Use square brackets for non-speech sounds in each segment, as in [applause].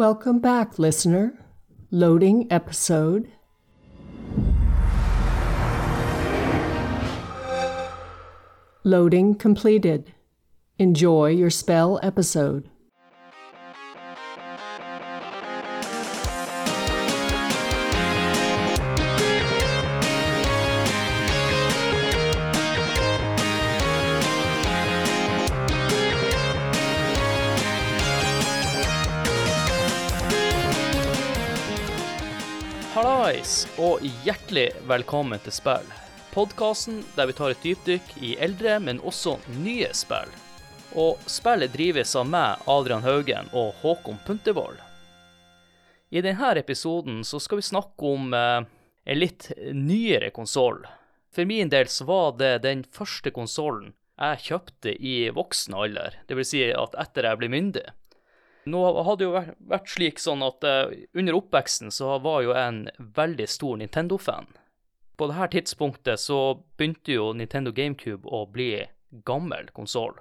Welcome back, listener. Loading episode. Loading completed. Enjoy your spell episode. Hjertelig velkommen til Spill. Podkasten der vi tar et dypdykk i eldre, men også nye spill. Og spillet drives av meg, Adrian Haugen, og Håkon Puntervold. I denne episoden så skal vi snakke om eh, en litt nyere konsoll. For min del så var det den første konsollen jeg kjøpte i voksen alder. Vil si at etter jeg ble myndig. Nå hadde jo vært, slik sånn at eh, under oppveksten så var jo en veldig stor Nintendo-fan. På dette tidspunktet så begynte jo Nintendo GameCube å bli gammel konsoll.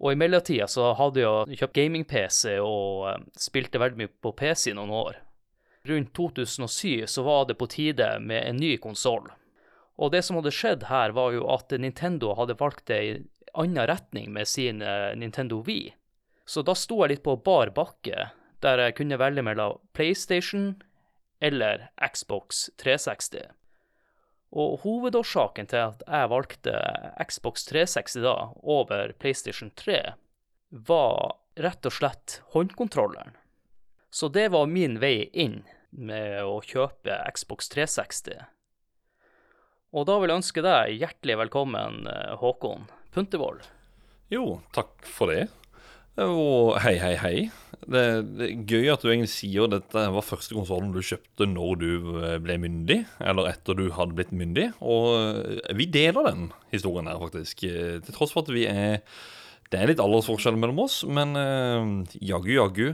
Og i mellomtida så hadde jeg kjøpt gaming-PC og eh, spilte veldig mye på PC i noen år. Rundt 2007 så var det på tide med en ny konsoll. Og det som hadde skjedd her, var jo at Nintendo hadde valgt ei anna retning med sin eh, Nintendo Wii. Så da sto jeg litt på bar bakke, der jeg kunne velge mellom PlayStation eller Xbox 360. Og hovedårsaken til at jeg valgte Xbox 360 da over PlayStation 3, var rett og slett håndkontrolleren. Så det var min vei inn med å kjøpe Xbox 360. Og da vil jeg ønske deg hjertelig velkommen, eh, Håkon Puntervold. Jo, takk for det. Og hei, hei, hei. Det, er gøy at du egentlig sier dette var første konsollen du kjøpte når du eh, ble myndig, eller etter du hadde blitt myndig. Og eh, vi deler den historien her, faktisk. Eh, til tross for at vi er Det er litt aldersforskjell mellom oss, men uh, jaggu, jaggu.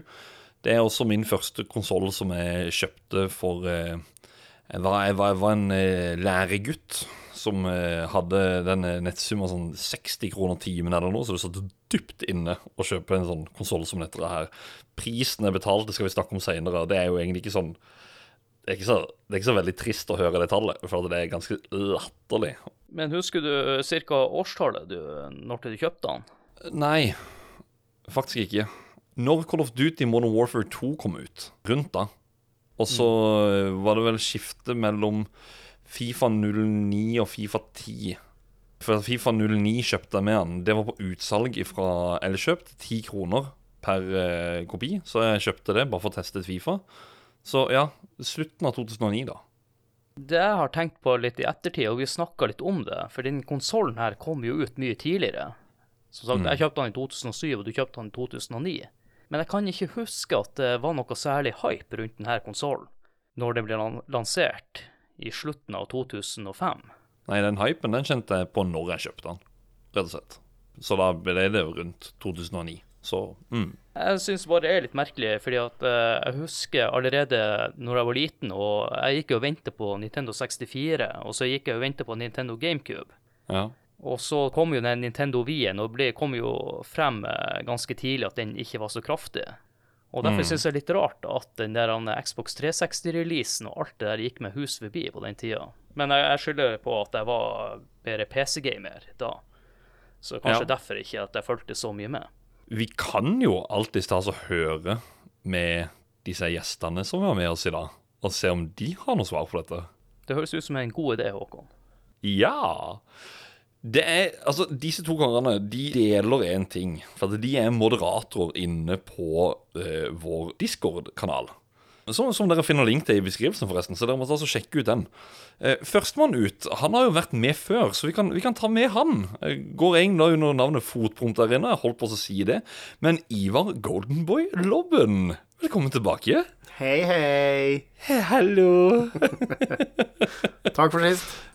Det er også min første konsoll som jeg kjøpte for uh, jeg, var, jeg, var, jeg var en uh, læregutt som hadde den nettsumma sånn 60 kroner timen eller noe, så du satt dypt inne å kjøpe en sånn konsoll som dette her. Prisen er betalt, det skal vi snakke om seinere. Det er jo egentlig ikke sånn det er, ikke så, det er ikke så veldig trist å høre det tallet, for det er ganske latterlig. Men husker du ca. årstallet du, når du kjøpte den? Nei, faktisk ikke. Når Call of Duty Modern Warfare 2 kom ut, rundt da, og så var det vel skifte mellom Fifa 09 og Fifa 10. For Fifa 09 kjøpte jeg med den. Det var på utsalg fra Elkjøp Ti 10 kroner per eh, kopi. Så jeg kjøpte det bare for å teste Fifa. Så ja, slutten av 2009, da. Det jeg har tenkt på litt i ettertid, og vi snakka litt om det, for den konsollen her kom jo ut mye tidligere. Som sagt, jeg kjøpte den i 2007, og du kjøpte den i 2009. Men jeg kan ikke huske at det var noe særlig hype rundt denne konsollen når den ble lansert i slutten av 2005. Nei, den hypen den kjente jeg på når jeg kjøpte den, rett og slett. Så da ble det jo rundt 2009. Så mm. Jeg syns bare det er litt merkelig, fordi at uh, jeg husker allerede når jeg var liten, og jeg gikk jo og ventet på Nintendo 64, og så gikk jeg og ventet på Nintendo GameCube. Ja. Og så kom jo den Nintendo Wien, og det kom jo frem uh, ganske tidlig at den ikke var så kraftig. Og Derfor mm. synes jeg det er litt rart at den der Xbox 360-releasen og alt det der gikk med hus forbi på den tida. Men jeg, jeg skylder på at jeg var bedre PC-gamer da. Så kanskje ja. derfor ikke at jeg fulgte så mye med. Vi kan jo alltid ta oss og høre med disse gjestene som var med oss i dag, og se om de har noe svar på dette. Det høres ut som en god idé, Håkon. Ja. Det er, altså, Disse to kongene de deler én ting. For de er moderatorer inne på eh, vår Discord-kanal. Som, som, dere finner link til i beskrivelsen, forresten. Så dere må altså sjekke ut den. Eh, Førstemann ut han har jo vært med før, så vi kan, vi kan ta med han. Uh, går egentlig under navnet Fotprompt inne. Jeg holdt på å si det. Men Ivar Goldenboy Lobben, velkommen tilbake. Hei. Hei, hallo. [laughs] Takk for sist.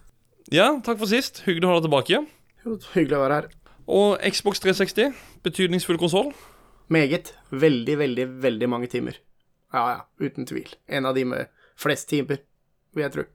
Ja, takk for sist. Hyggelig å ha deg tilbake. Jo, hyggelig å være her. Og Xbox 360, betydningsfull konsoll? Meget. Veldig, veldig, veldig mange timer. Ja, ja, uten tvil. En av de med flest timer, vil jeg tro.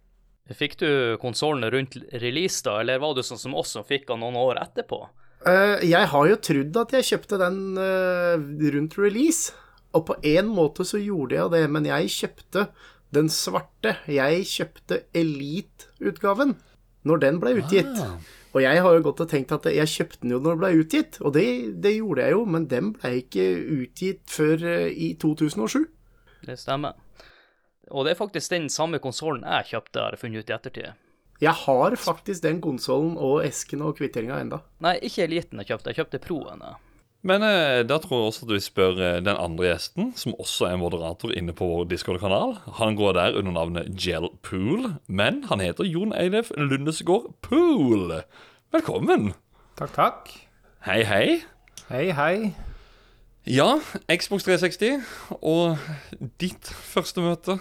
Fikk du konsollen rundt release, da, eller var du sånn som oss som fikk den noen år etterpå? Uh, jeg har jo trodd at jeg kjøpte den uh, rundt release, Og på en måte så gjorde jeg det, men jeg kjøpte den svarte. Jeg kjøpte Elite-utgaven når den ble utgitt. Ah. Og jeg har jo godt og tenkt at jeg kjøpte den jo når den ble utgitt, og det, det gjorde jeg jo, men den ble ikke utgitt før eh, i 2007. Det stemmer. Og det er faktisk den samme konsollen jeg kjøpte, har jeg funnet ut i ettertid. Jeg har faktisk den konsollen og esken og kvitteringa enda. Nei, ikke Eliten jeg kjøpte, jeg kjøpte Proen. jeg. Men eh, da tror jeg også at vi spør eh, den andre gjesten, som også er moderator inne på vår Discord-kanal. Han går der under navnet Gel Pool, men han heter Jon Eilef Lundesgaard Pool. Velkommen. Takk, takk. Hei, hei. Hei, hei. Ja, Xbox 360 og ditt første møte.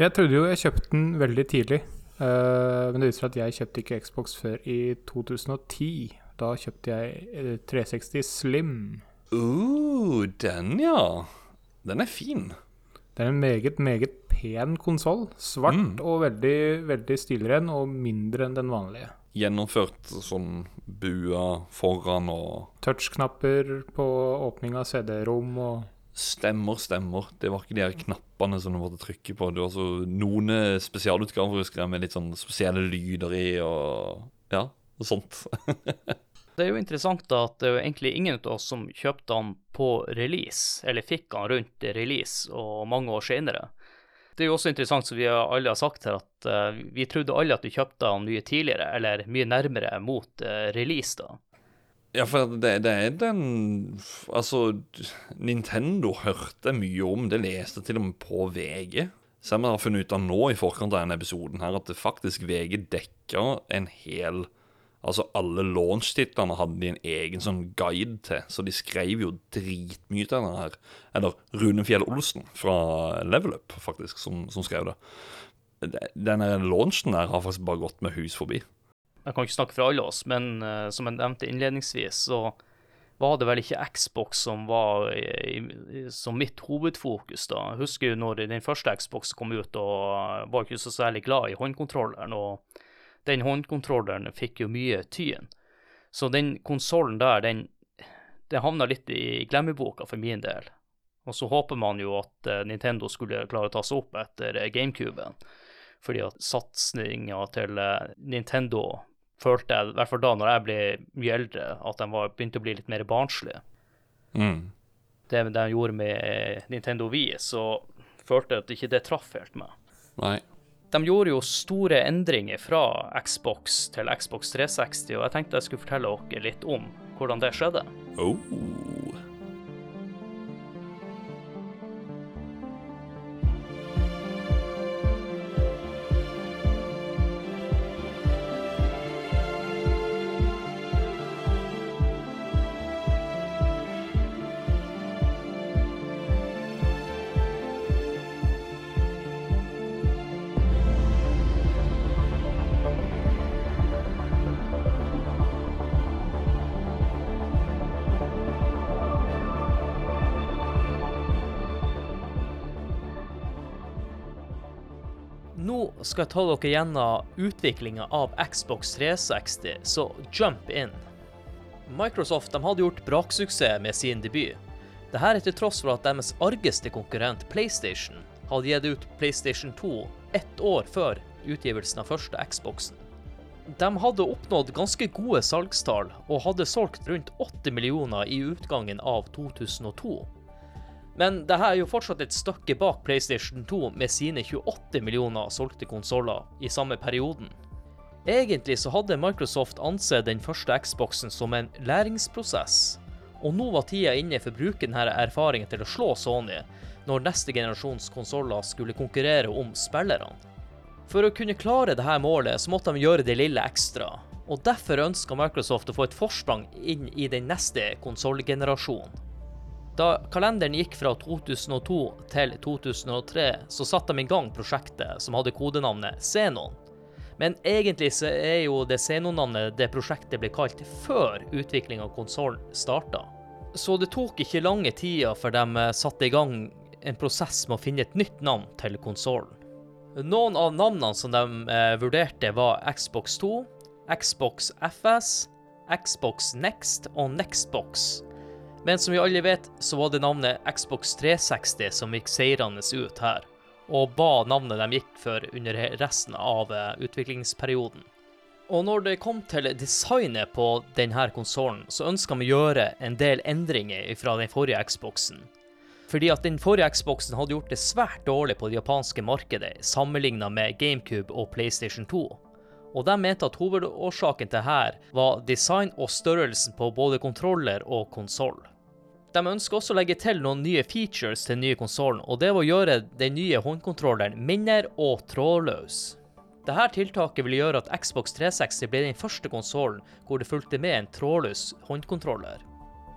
Jeg trodde jo jeg kjøpte den veldig tidlig. eh, men det viser seg at jeg kjøpte ikke Xbox før i 2010. Da kjøpte jeg eh, 360 Slim. Uh, den, ja. Den er fin. Det er en meget, meget pen konsoll. Svart og veldig, veldig stilren, og mindre enn den vanlige. Gjennomført sånn bua foran og Touchknapper på åpning av CD-rom og Stemmer, stemmer. Det var ikke de her knappene som du måtte trykke på. Det var så noen eh, spesialutgaver husker jeg, med litt sånn spesielle lyder i og ja, og sånt. [laughs] Det er jo interessant da at det er egentlig ingen av oss som kjøpte han på release, eller fikk han rundt release og mange år senere. Det er jo også interessant, som vi alle har sagt her, at eh, vi trodde alle at vi kjøpte han mye tidligere, eller mye nærmere mot eh, release, da. Ja, for det, det er den Altså, Nintendo hørte mye om. Det leste til og med på VG. Selv om jeg har funnet ut av nå i forkant av denne episoden her at det faktisk VG dekker en hel Altså alle launch-titlene hadde de en egen sånn guide til, så de skrev jo dritmye til denne her. Eller Rune Fjell Olsen fra Level Up, faktisk, som, som skrev det. Denne launchen der har faktisk bare gått med hus forbi. Jeg kan ikke snakke for alle oss, men uh, som jeg nevnte innledningsvis, så var det vel ikke Xbox som var i, i, som mitt hovedfokus da. Jeg husker jo når den første Xbox kom ut, og var ikke så særlig glad i håndkontrolleren, og den håndkontrolleren fikk jo mye tyn. Så den konsollen der, den, det havna litt i glemmeboka for min del. Og så håper man jo at eh, Nintendo skulle klare å ta seg opp etter eh, GameCuben. Fordi at satsinga til eh, Nintendo følte jeg, i hvert fall da når jeg ble mye eldre, at de var, begynte å bli litt mer barnslige. Mm. Det de gjorde med Nintendo Wii, så følte jeg at ikke det traff helt meg. Nei. De gjorde jo store endringer fra Xbox til Xbox 360, og jeg tenkte jeg skulle fortelle dere litt om hvordan det skjedde. Oh. Skal jeg ta dere gjennom utviklinga av Xbox 360, så jump in. Microsoft de hadde gjort braksuksess med sin debut. Dette er til tross for at deres argeste konkurrent PlayStation hadde gitt ut PlayStation 2 ett år før utgivelsen av første Xboxen. De hadde oppnådd ganske gode salgstall, og hadde solgt rundt 80 millioner i utgangen av 2002. Men dette er jo fortsatt et stykke bak PlayStation 2 med sine 28 millioner solgte konsoller i samme perioden. Egentlig så hadde Microsoft ansett den første Xboxen som en læringsprosess, og nå var tida inne for å bruke denne erfaringen til å slå Sony når neste generasjons konsoller skulle konkurrere om spillerne. For å kunne klare dette målet så måtte de gjøre det lille ekstra, og derfor ønska Microsoft å få et forsprang inn i den neste konsollgenerasjonen. Da kalenderen gikk fra 2002 til 2003, så satte de i gang prosjektet som hadde kodenavnet Xenon. Men egentlig så er jo det Xenon-navnet det prosjektet ble kalt før utvikling av konsollen starta. Så det tok ikke lange tida før de eh, satte i gang en prosess med å finne et nytt navn til konsollen. Noen av navnene som de eh, vurderte, var Xbox 2, Xbox FS, Xbox Next og Nextbox. Men som vi alle vet, så var det navnet Xbox 360 som gikk seirende ut her, og ba navnet de gikk for under resten av eh, utviklingsperioden. Og når det kom til designet på denne konsollen, så ønska vi å gjøre en del endringer fra den forrige Xboxen. Fordi at den forrige Xboxen hadde gjort det svært dårlig på det japanske markedet, sammenligna med GameCube og PlayStation 2. Og de mente at hovedårsaken til her var design og størrelsen på både kontroller og konsoll. De ønsker også å legge til noen nye features til den nye konsollen, og det var å gjøre den nye håndkontrolleren mindre og trådløs. Dette tiltaket ville gjøre at Xbox 360 ble den første konsollen hvor det fulgte med en trådløs håndkontroller.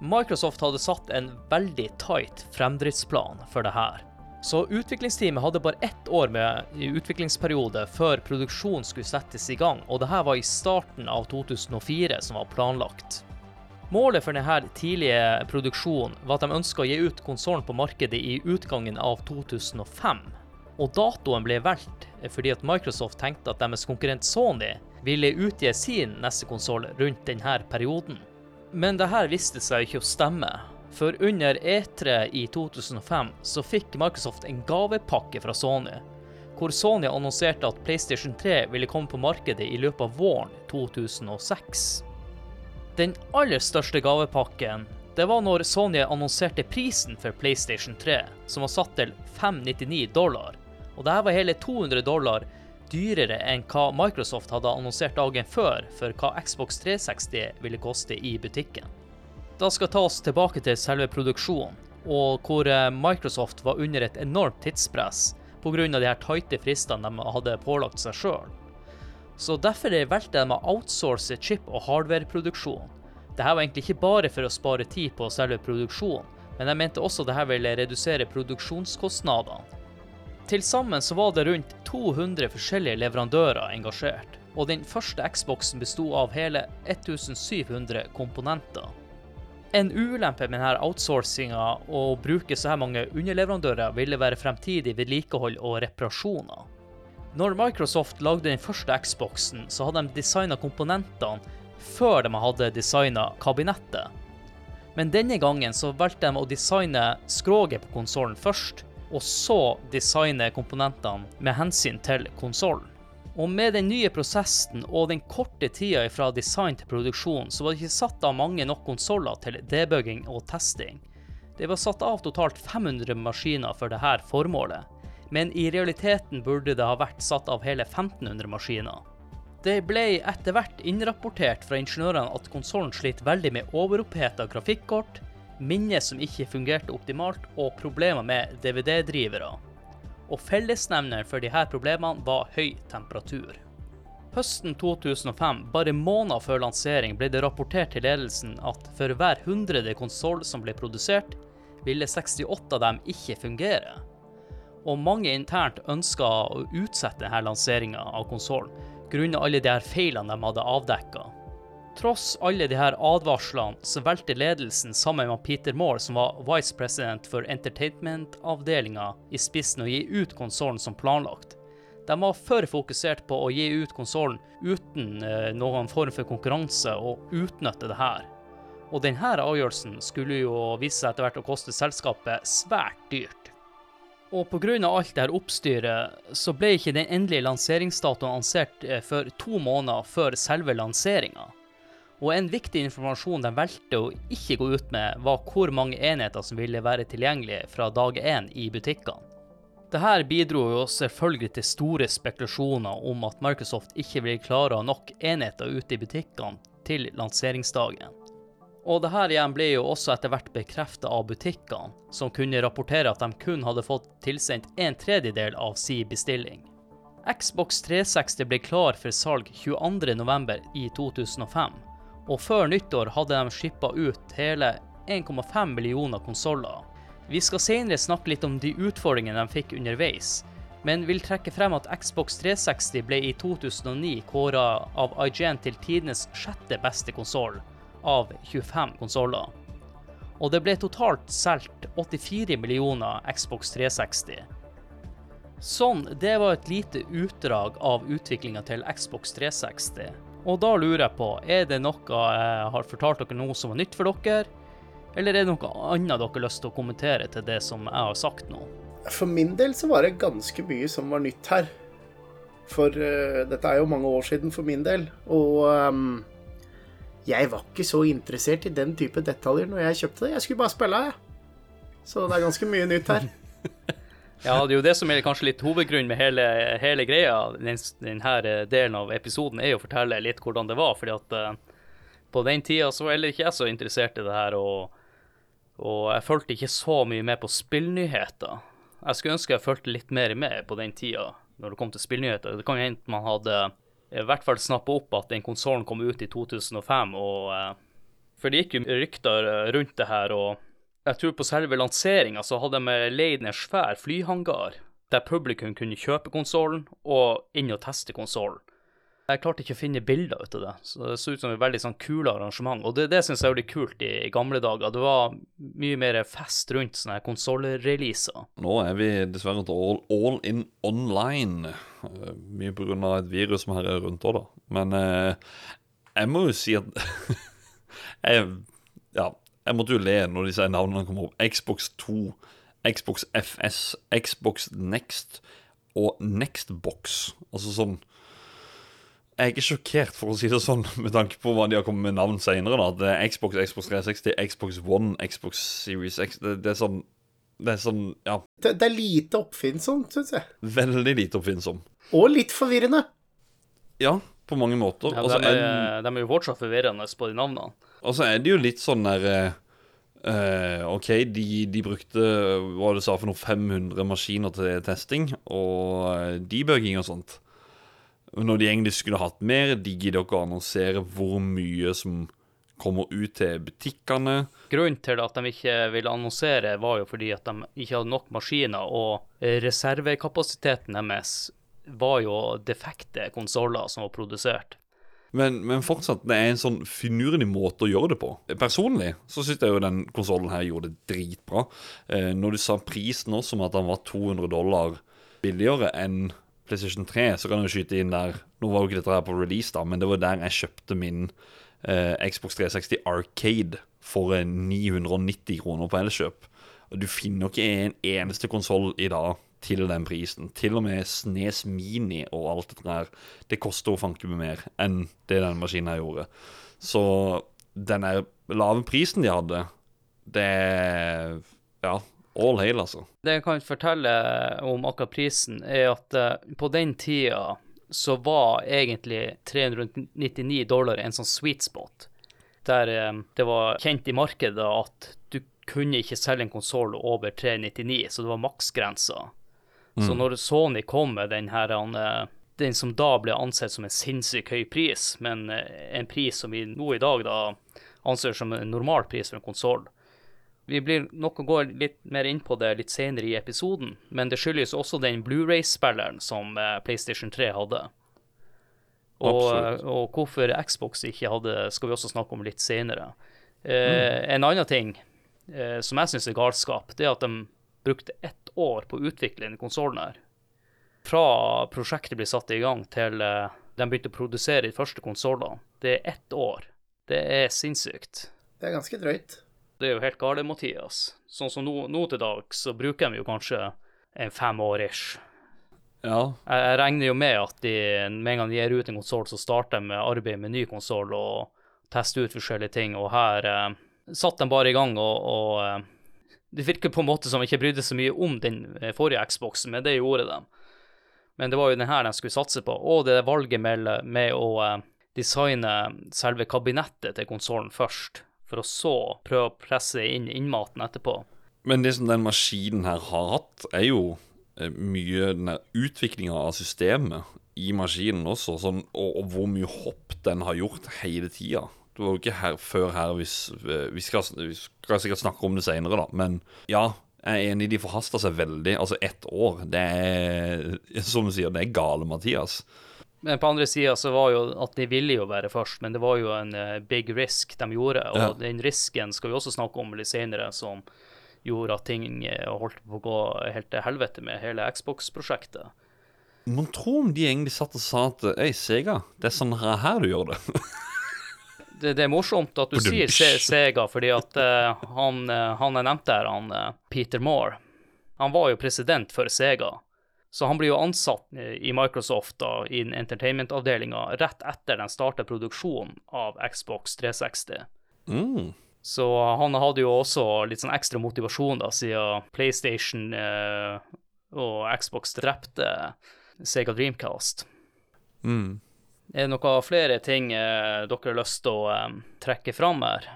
Microsoft hadde satt en veldig tight fremdriftsplan for det her. Så utviklingsteamet hadde bare ett år med utviklingsperiode før produksjonen skulle settes i gang, og dette var i starten av 2004 som var planlagt. Målet for denne tidlige produksjonen var at de ønska å gi ut konsollen på markedet i utgangen av 2005. Og datoen ble valgt fordi at Microsoft tenkte at deres konkurrent Sony ville utgi sin neste konsoll rundt denne perioden. Men dette viste seg ikke å stemme. For under E3 i 2005 så fikk Microsoft en gavepakke fra Sony, hvor Sony annonserte at PlayStation 3 ville komme på markedet i løpet av våren 2006. Den aller største gavepakken det var når Sony annonserte prisen for PlayStation 3, som var satt til 599 dollar. Og dette var hele 200 dollar dyrere enn hva Microsoft hadde annonsert dagen før for hva Xbox 360 ville koste i butikken. Da skal ta oss tilbake til selve produksjonen, og hvor eh, Microsoft var under et enormt tidspress pga. de her tighte fristene de hadde pålagt seg sjøl. Så derfor valgte de å outsource chip- og hardwareproduksjon. Dette var egentlig ikke bare for å spare tid på selve produksjonen, men de mente også dette ville redusere produksjonskostnadene. Til sammen så var det rundt 200 forskjellige leverandører engasjert, og den første Xboxen besto av hele 1700 komponenter. En ulempe med denne outsourcinga og å bruke så her mange underleverandører ville være fremtidig vedlikehold og reparasjoner. Når Microsoft lagde den første Xboxen, så hadde de designa komponentene før de hadde designa kabinettet. Men denne gangen så valgte de å designe skroget på konsollen først, og så designe komponentene med hensyn til konsollen. Og med den nye prosessen og den korte tida fra design til produksjon, så var det ikke satt av mange nok konsoller til debugging og testing. Det var satt av totalt 500 maskiner for dette formålet, men i realiteten burde det ha vært satt av hele 1500 maskiner. Det ble etter hvert innrapportert fra ingeniørene at konsollen sliter veldig med overoppheta grafikkort, minne som ikke fungerte optimalt, og problemer med DVD-drivere. Og fellesnevneren for disse problemene var høy temperatur. Høsten 2005, bare måneder før lansering, ble det rapportert til ledelsen at for hver hundrede konsoll som ble produsert, ville 68 av dem ikke fungere. Og mange internt ønska å utsette denne lanseringa av konsollen, grunnet alle de her feilene de hadde avdekka. Tross alle de her advarslene, så valgte ledelsen sammen med Peter Moore, som var vice president for entertainment-avdelinga, i spissen å gi ut konsollen som planlagt. De var for fokusert på å gi ut konsollen uten eh, noen form for konkurranse, og utnytte det her. Og denne avgjørelsen skulle jo vise seg etter hvert å koste selskapet svært dyrt. Og pga. alt det her oppstyret, så ble ikke den endelige lanseringsdatoen lansert eh, før to måneder før selve lanseringa. Og en viktig informasjon de valgte å ikke gå ut med, var hvor mange enheter som ville være tilgjengelige fra dag én i butikkene. Dette bidro jo selvfølgelig til store spekulasjoner om at Microsoft ikke ville klare nok enheter ute i butikkene til lanseringsdagen. Og dette igjen ble jo også etter hvert bekreftet av butikkene, som kunne rapportere at de kun hadde fått tilsendt en tredjedel av si bestilling. Xbox 360 ble klar for salg 22.11. i 2005, og før nyttår hadde de shippa ut hele 1,5 millioner konsoller. Vi skal senere snakke litt om de utfordringene de fikk underveis, men vil trekke frem at Xbox 360 ble i 2009 kåra av IGN til tidenes sjette beste konsoll av 25 konsoller. Og det ble totalt solgt 84 millioner Xbox 360. Sånn, det var et lite utdrag av utviklinga til Xbox 360. Og da lurer jeg på, er det noe jeg har fortalt dere nå som var nytt for dere? Eller er det noe annet dere har lyst til å kommentere til det som jeg har sagt nå? For min del så var det ganske mye som var nytt her. For uh, dette er jo mange år siden for min del, og ehm, jeg var ikke så interessert i den type detaljer når jeg kjøpte det. Jeg skulle bare spille, jeg. Så det er ganske mye nytt her. [laughs] Ja, det er jo det som er kanskje litt hovedgrunnen med hele, hele greia. Denne delen av episoden er jo å fortelle litt hvordan det var. fordi at eh, på den tida så var heller ikke jeg så interessert i det her, og, og jeg fulgte ikke så mye med på spillnyheter. Jeg skulle ønske jeg fulgte litt mer med på den tida når det kom til spillnyheter. Det kan jo hende man hadde i hvert fall snappa opp at den konsollen kom ut i 2005, og eh, For det gikk jo rykter eh, rundt det her, og jeg tror på selve lanseringa så hadde de leid en svær flyhangar der publikum kunne kjøpe konsollen og inn og teste konsollen. Jeg klarte ikke å finne bilder ut av det, så det så ut som et veldig sånn kule arrangement. Og det, det syns jeg er litt kult i, i gamle dager. Det var mye mer fest rundt sånne konsollreleaser. Nå er vi dessverre til all, all in online. Eh, Mye pga. et virus som her er rundt òg, da. Men eh, jeg må jo si at [laughs] jeg, Ja, jeg måtte jo le når disse navnene kom opp. Xbox 2, Xbox FS, Xbox Next og Nextbox. Altså sånn Jeg er sjokkert, for å si det sånn, med tanke på hva de har kommet med navn er Xbox, Xbox 360, Xbox One, Xbox Series X Det, det er sånn Det er sånn, ja, Det, det er lite oppfinnsomt, syns jeg. veldig lite oppfinnsomt. Og litt forvirrende. Ja, på mange måter. Ja, de, er, en, de er jo fortsatt forvirrende på de navnene. og så er det jo litt sånn der eh, eh, OK, de, de brukte hva det sa for noe 500 maskiner til testing og eh, debugging og sånt. Når de egentlig skulle hatt mer, de gidder ikke å annonsere hvor mye som kommer ut til butikkene. Grunnen til at de ikke ville annonsere, var jo fordi at de ikke hadde nok maskiner, og reservekapasiteten deres var jo defekte konsoller som var produsert. Men, men fortsatt, det er en sånn finurlig måte å gjøre det på. Personlig så syns jeg jo den konsollen her gjorde det dritbra. Eh, når du sa prisen også, som at den var 200 dollar billigere enn PlayStation 3, så kan du skyte inn der Nå var jo ikke dette her på release, da, men det var der jeg kjøpte min eh, Xbox 360 Arcade for eh, 990 kroner på Elkjøp. Du finner ikke en eneste konsoll i dag til den prisen. Til og med Snes Mini og alt dette der. Det koster jo fanke meg mer enn det den maskinen her gjorde. Så den lave prisen de hadde, det Ja, all hail, altså. Det jeg kan fortelle om akkurat prisen, er at eh, på den tida så var egentlig 399 dollar en sånn sweet spot. Der eh, det var kjent i markedet at du kunne ikke selge en konsoll over 399, så det var maksgrensa. Så når Sony kom med den her eh, den som da ble ansett som en sinnssykt høy pris, men en pris som vi nå i dag da anser som en normal pris for en konsoll. Vi blir nok å gå litt mer inn på det litt senere i episoden, men det skyldes også den Blu-ray-spilleren som eh, PlayStation 3 hadde. Og, og hvorfor Xbox ikke hadde, skal vi også snakke om litt senere. Eh, En annen ting eh, som jeg syns er galskap, det er at de brukte ett år på å utvikle denne konsollen her. Fra prosjektet ble satt i gang til eh, de begynte å produsere de første konsollene. Det er ett år. Det er sinnssykt. Det er ganske drøyt. Det er jo helt gale, Mathias. Sånn som nå, nå til dags, så bruker de jo kanskje en fem år ish. Ja, Jeg, regner jo med at de, med en gang de gir ut en konsoll, så starter de med arbeidet med ny konsoll og tester ut forskjellige ting. Og her eh, satt de bare i gang, og, og eh, det virker på en måte som de ikke brydde så mye om den eh, forrige Xboxen, men det gjorde de. Men det var jo den her de skulle satse på. Og det valget med, med å eh, designe selve kabinettet til konsollen først, for å så prøve å presse inn innmaten etterpå. Men det som den maskinen her har hatt, er jo eh, mye den utviklinga av systemet i maskinen også, sånn, og, og hvor mye hopp den har gjort hele tida. Det var jo ikke her før her hvis eh, Vi skal, vi skal sikkert snakke om det seinere, da, men ja. Jeg er enig, de forhasta seg veldig. Altså, ett år, det er [laughs] Som du sier, det er gale, Mathias. Men på andre sida så var jo at de ville jo være først, men det var jo en eh, big risk de gjorde. Og Ja. den risken skal vi også snakke om litt senere, som gjorde at ting eh, holdt på å gå helt til helvete med hele Xbox-prosjektet. Mon tro om de egentlig satt og sa at ei, Sega, det er sånn her, her du gjør det. [laughs] det, det er morsomt at du sier Se- Sega, fordi at uh, han, han jeg nevnte her, han Peter Moore, han var jo president for Sega. Så han blir jo ansatt eh, i Microsoft da, i entertainment-avdelinga rett etter den starta produksjonen av Xbox 360. Mm. Så han hadde jo også litt sånn ekstra motivasjon, da, siden PlayStation eh, og Xbox drepte Sega Dreamcast. Mm. Er det noen flere ting eh, dere har lyst til å eh, trekke fram her?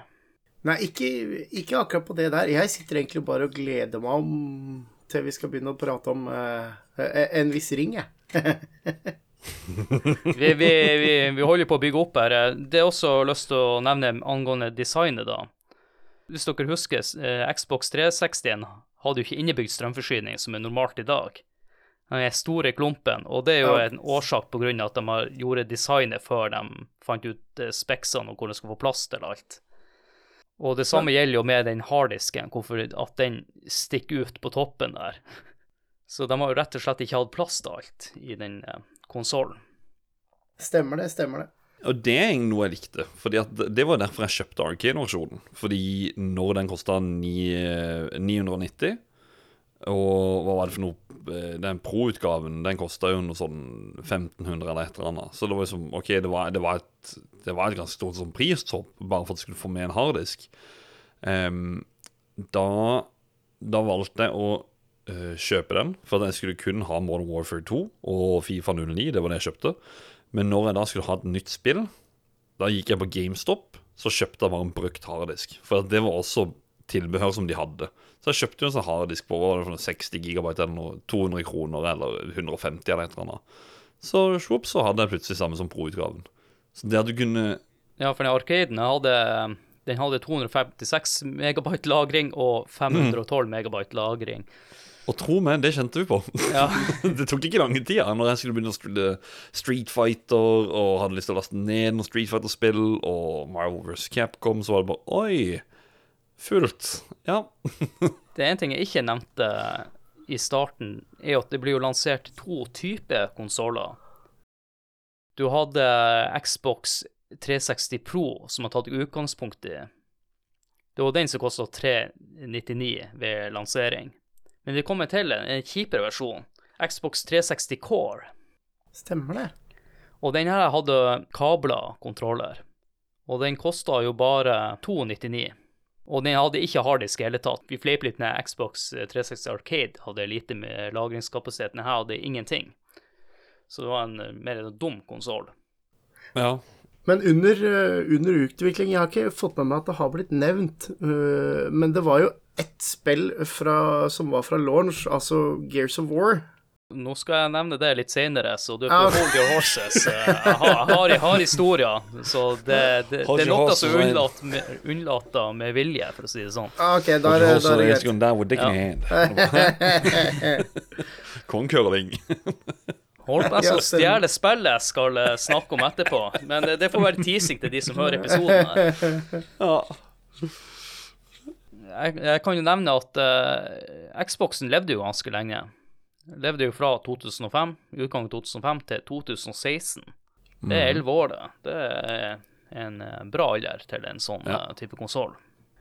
Nei, ikke, ikke akkurat på det der. Jeg sitter egentlig bare og gleder meg om til vi skal begynne å prate om eh, en viss ring, jeg. [laughs] Vi, vi, vi, vi holder på å bygge opp her. Det er også lyst til å nevne angående designet, da. Hvis dere husker, eh, Xbox 360 hadde jo ikke innebygd strømforsyning, som er normalt i dag. Den er store klumpen, og det er jo en årsak av at de gjorde designet før de fant ut eh, speksene og hvor de skulle få plass til alt. Og det samme gjelder jo med den harddisken, hvorfor at den stikker ut på toppen der. Så de har jo rett og slett ikke hatt plass til alt i den eh, konsollen. Stemmer det, stemmer det. Og det er noe jeg likte. Fordi Det var derfor jeg kjøpte Arcade-versjonen. Fordi når den kosta 990 Og hva var det for noe eh, Den pro-utgaven Den kosta jo noe sånn 1500 eller et eller annet. Så det var liksom OK, det var, det var, et, det var et ganske stort sånn pristopp bare for at du skulle få med en harddisk. Um, da, da valgte jeg å uh, kjøpe den, for at jeg skulle kun ha Modern Warfare 2 og Fifa 09. Det var det jeg kjøpte. Men når jeg da skulle ha et nytt spill, da gikk jeg på GameStop, så kjøpte jeg bare en brukt harddisk. For at det var også tilbehør som de hadde. Så jeg kjøpte jo en sånn harddisk på var for noe, 60 gigabyte eller noe, 200 kroner eller 150 eller et eller annet. Så swoop, så hadde jeg plutselig samme som pro-utgaven. Så det at du kunne Ja, for den Arkaden hadde, den hadde 256 megabyte lagring og 512 megabyte lagring. Og tro meg, det kjente vi på. Ja. [laughs] det tok ikke lange tida når jeg skulle begynne å spille Street Fighter og hadde lyst til å laste ned noen Street Fighter-spill, og Marvel vs. Capcom, så var det bare Oi! Fullt. Ja. [laughs] Det er en ting jeg ikke nevnte i starten, er at det blir jo lansert to typer konsoller. Du hadde Xbox 360 Pro, som har tatt utgangspunkt i Det var den som kosta 399 ved lansering. Men det kommer til en, kjipere versjon. Xbox 360 Core. Stemmer det. Og den her hadde kabla kontroller. Og den kosta jo bare 299. Og den hadde ikke harddisk i hele tatt. Vi fleip litt med Xbox 360 Arcade hadde lite med lagringskapasitet. Her hadde ingenting. Så det var en eh, mer en dum konsoll. ja. Men under, eh, under utvikling Jeg har ikke fått med meg at det har blitt nevnt, eh, men det var jo ett spill fra, som var fra launch, altså Gears of War. Nå skal jeg nevne det litt senere, så du får hold your horses. Eh, Jeg har, jeg har, historier, så det, det, det er noe som er unnlatt med, unnlata med vilje, for å si det sånn. Ok, da er, det- greit. Gonna with dick in hand. Kongkørling. Holdt på Ja, [laughs] [laughs] [laughs] å stemmer. stjele spillet jeg skal eh, snakke om etterpå, men det, det får være teasing til de som hører episoden her. Ja. Jeg, jeg kan jo nevne at uh, Xboxen levde jo ganske lenge. Levde jo fra 2005, utgangen 2005 til 2016. Det er elleve år, det. Det er en eh, bra alder til en sånn Ja. eh, type konsoll.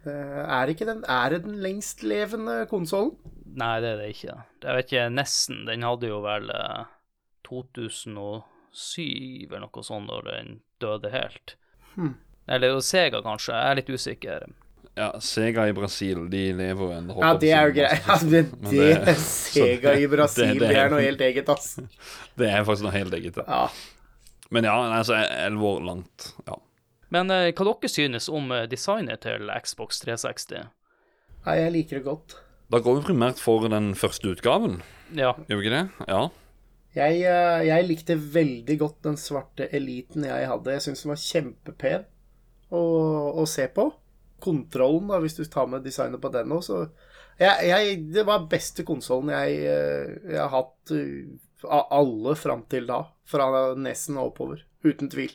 Eh, Er, ikke den, er det den lengstlevende konsollen? Nei, det er det ikke. Jeg vet ikke, nesten. Den hadde jo vel eh, 2007 eller noe sånt da den døde helt. Hmm. Eller Sega, kanskje. Jeg er litt usikker. Ja, Sega i Brasil, de lever jo ennå. Ja, det er jo greit. [laughs] Ja, men [laughs] Men det, det- Sega i [laughs] Brasil, det- det, det er- er noe helt eget, ass. Det er faktisk noe helt eget. det. Ja. Men ja, altså elleve år langt. Ja. Men eh, hva dere synes om eh, designet til Xbox 360? Nei, jeg liker det godt. Da går vi primært for den første utgaven, Ja, gjør vi ikke det? Ja. Jeg, eh, jeg likte veldig godt den svarte eliten jeg hadde. Jeg syns den var kjempepen å, å se på. Kontrollen, da, hvis du tar med designet på den òg, så jeg, jeg, Det var beste konsollen jeg, eh, jeg har hatt eh, av alle fram til da. Fra nesen og oppover. Uten tvil.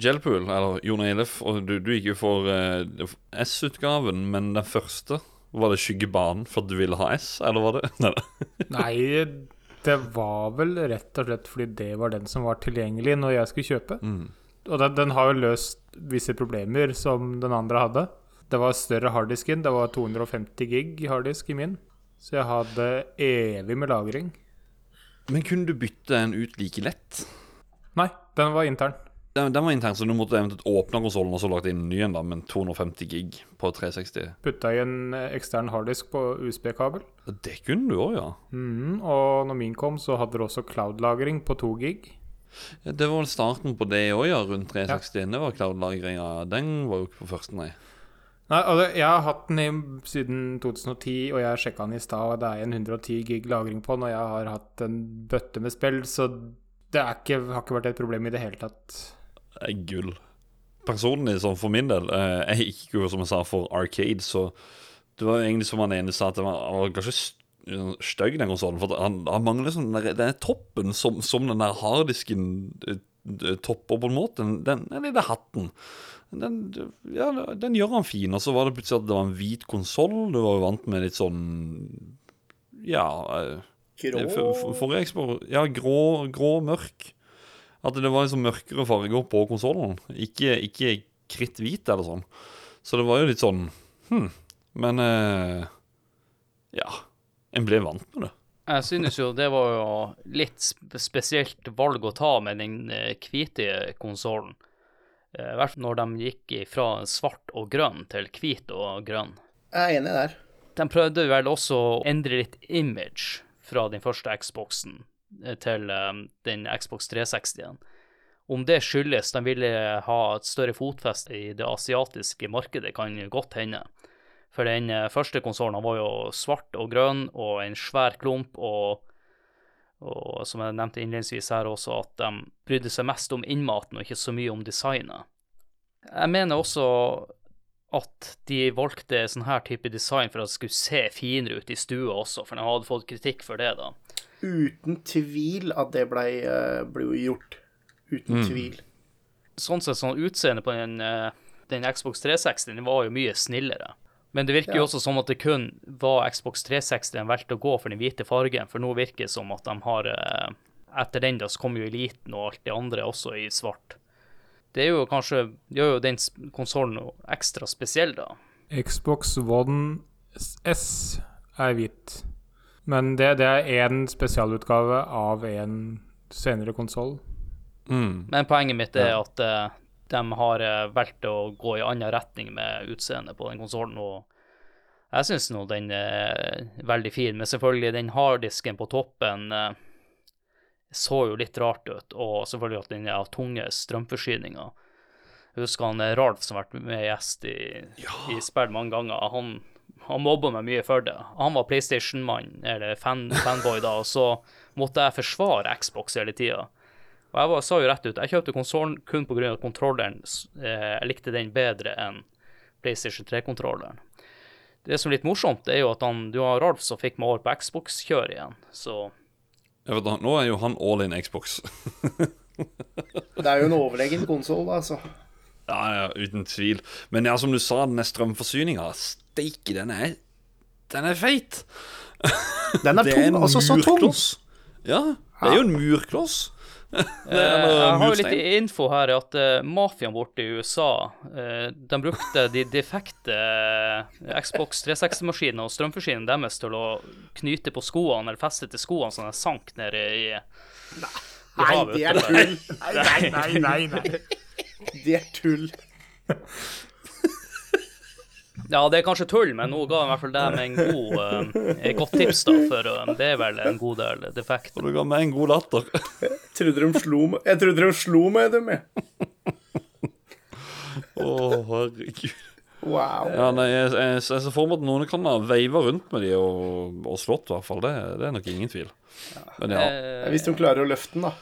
Gelpool, eller Jon Eilef, du, du gikk jo for eh, S-utgaven, men den første Var det skyggebanen for at du ville ha S, eller var det [laughs] Nei. Nei, det var vel rett og slett fordi det var den som var tilgjengelig når jeg skulle kjøpe. Mm. Og den, den har jo løst visse problemer som den andre hadde. Det var større harddisken. Det var 250 gig harddisk i min. Så jeg hadde evig med lagring. Men kunne du bytte en ut like lett? Nei, den var intern. Den, den var intern, så du måtte eventuelt åpne konsollen og så lagt inn en ny en, da, men 250 gig på 360. Putta i en eh, ekstern harddisk på USB-kabel. Det kunne du òg, ja. Mm, og når min kom, så hadde det også cloud-lagring på 2 gig. Ja, Det var vel starten på det òg, ja, rundt 361. Det var cloud-lagringa. Den var jo ikke på første, nei. Nei, altså, Jeg har hatt den i, siden 2010, og jeg sjekka den i stad, det er en 110 gig lagring på den, og jeg har hatt en bøtte med spill, så det er ikke, har ikke vært et problem i det hele tatt. Det er gull. Personlig, sånn for min del, eh, jeg gikk jo som jeg sa for Arcade, så det var jo egentlig som han ene sa, at det var, han var ganske st- stygg, den konsollen. For han, han mangler sånn den der- den er toppen som, som den der harddisken eh, eh, topper, på en måte. Den, den, lille hatten. Den, ja, den gjør han fin. Og så var det plutselig at det var en hvit konsoll. Du var jo vant med litt sånn Ja eh, Grå for, for, Xbox Ja, grå, grå mørk. At det var liksom mørkere farger på konsollen. Ikke, ikke kritthvit eller sånn. Så det var jo litt sånn Hm. Men eh, Ja. En ble vant med det. Jeg synes jo det var jo litt spesielt valg å ta med den eh, hvite konsollen. I hvert fall når de gikk fra svart og grønn til hvit og grønn. Jeg er enig der. De prøvde vel også å endre litt image fra den første Xboxen eh, til eh, den Xbox 360-en. Om det skyldes de ville ha et større fotfeste i det asiatiske markedet, kan godt hende. For den eh, første konsollen var jo svart og grønn og en svær klump, og, og som jeg nevnte innledningsvis her også, at de brydde seg mest om innmaten og ikke så mye om designet. Jeg mener også at de valgte sånn her type design for at det skulle se finere ut i stua også, for de hadde fått kritikk for det, da. Uten tvil at det ble, eh, ble gjort. Uten tvil. Sånn sett, sånn utseende på den, eh, den Xbox 360 den var jo mye snillere. Men det virker jo også som at det kun var Xbox 360 de valgte å gå for den hvite fargen, for nå virker det som at de har eh, Etter den da så kom jo Eliten og alt det andre også i svart. Det er jo kanskje gjør jo den konsollen ekstra spesiell, da. Xbox One S er hvit. Men det, det er én spesialutgave av en senere konsoll. Mm. Men poenget mitt er at eh, de har eh, valgt å gå i annen retning med utseendet på den konsollen, jeg syns nå den er veldig fin. Men selvfølgelig, den harddisken på toppen eh, så jo litt rart ut, og selvfølgelig at den er av tunge strømforsyninger. Jeg husker han eh, Ralf som har vært med gjest i, i spill mange ganger. Han, han mobba meg mye for det. Han var PlayStation-mann, eller fan, fanboy da, og så måtte jeg forsvare Xbox hele tida. Og jeg var, sa jo rett ut, jeg kjøpte konsollen kun pga. kontrolleren. s- Eh, jeg likte den bedre enn PlayStation 3-kontrolleren. Det som er litt morsomt, er jo at han, du har Ralf som fikk meg over på Xbox-kjør igjen, så Jeg vet, da, nå er jo han all in Xbox. [laughs] Det er jo en overlegen konsoll, altså. Ja, ja, uten tvil. Men ja, som du sa, den strømforsyninga, steike, den er Den er feit. Den er [laughs] Det er tung. en Altså så tung. murkloss. Ja, det er jo en murkloss. [laughs] Jeg har jo litt info her at uh, mafiaen borte i USA uh, de brukte de defekte eh, Xbox 360-maskinene og strømforsyningen deres til å knyte på skoene eller feste til skoene så de sank ned i, i Nei, det er tull. Nei, nei, nei. nei. Det er tull. Ja, det er kanskje tull, men nå ga jeg i hvert fall deg med en god, et godt tips, da, for det er vel en god del defekt. Og du ga meg en god latter. Trodde de slo meg Jeg trodde de slo meg, dem, jeg. Å, herregud. Wow. Ja, nei, jeg, jeg, jeg ser for meg at noen kan ha veiva rundt med de og, og slått, i hvert fall. Det, det er nok ingen tvil. Men ja. Eh, Hvis de klarer å løfte den, da.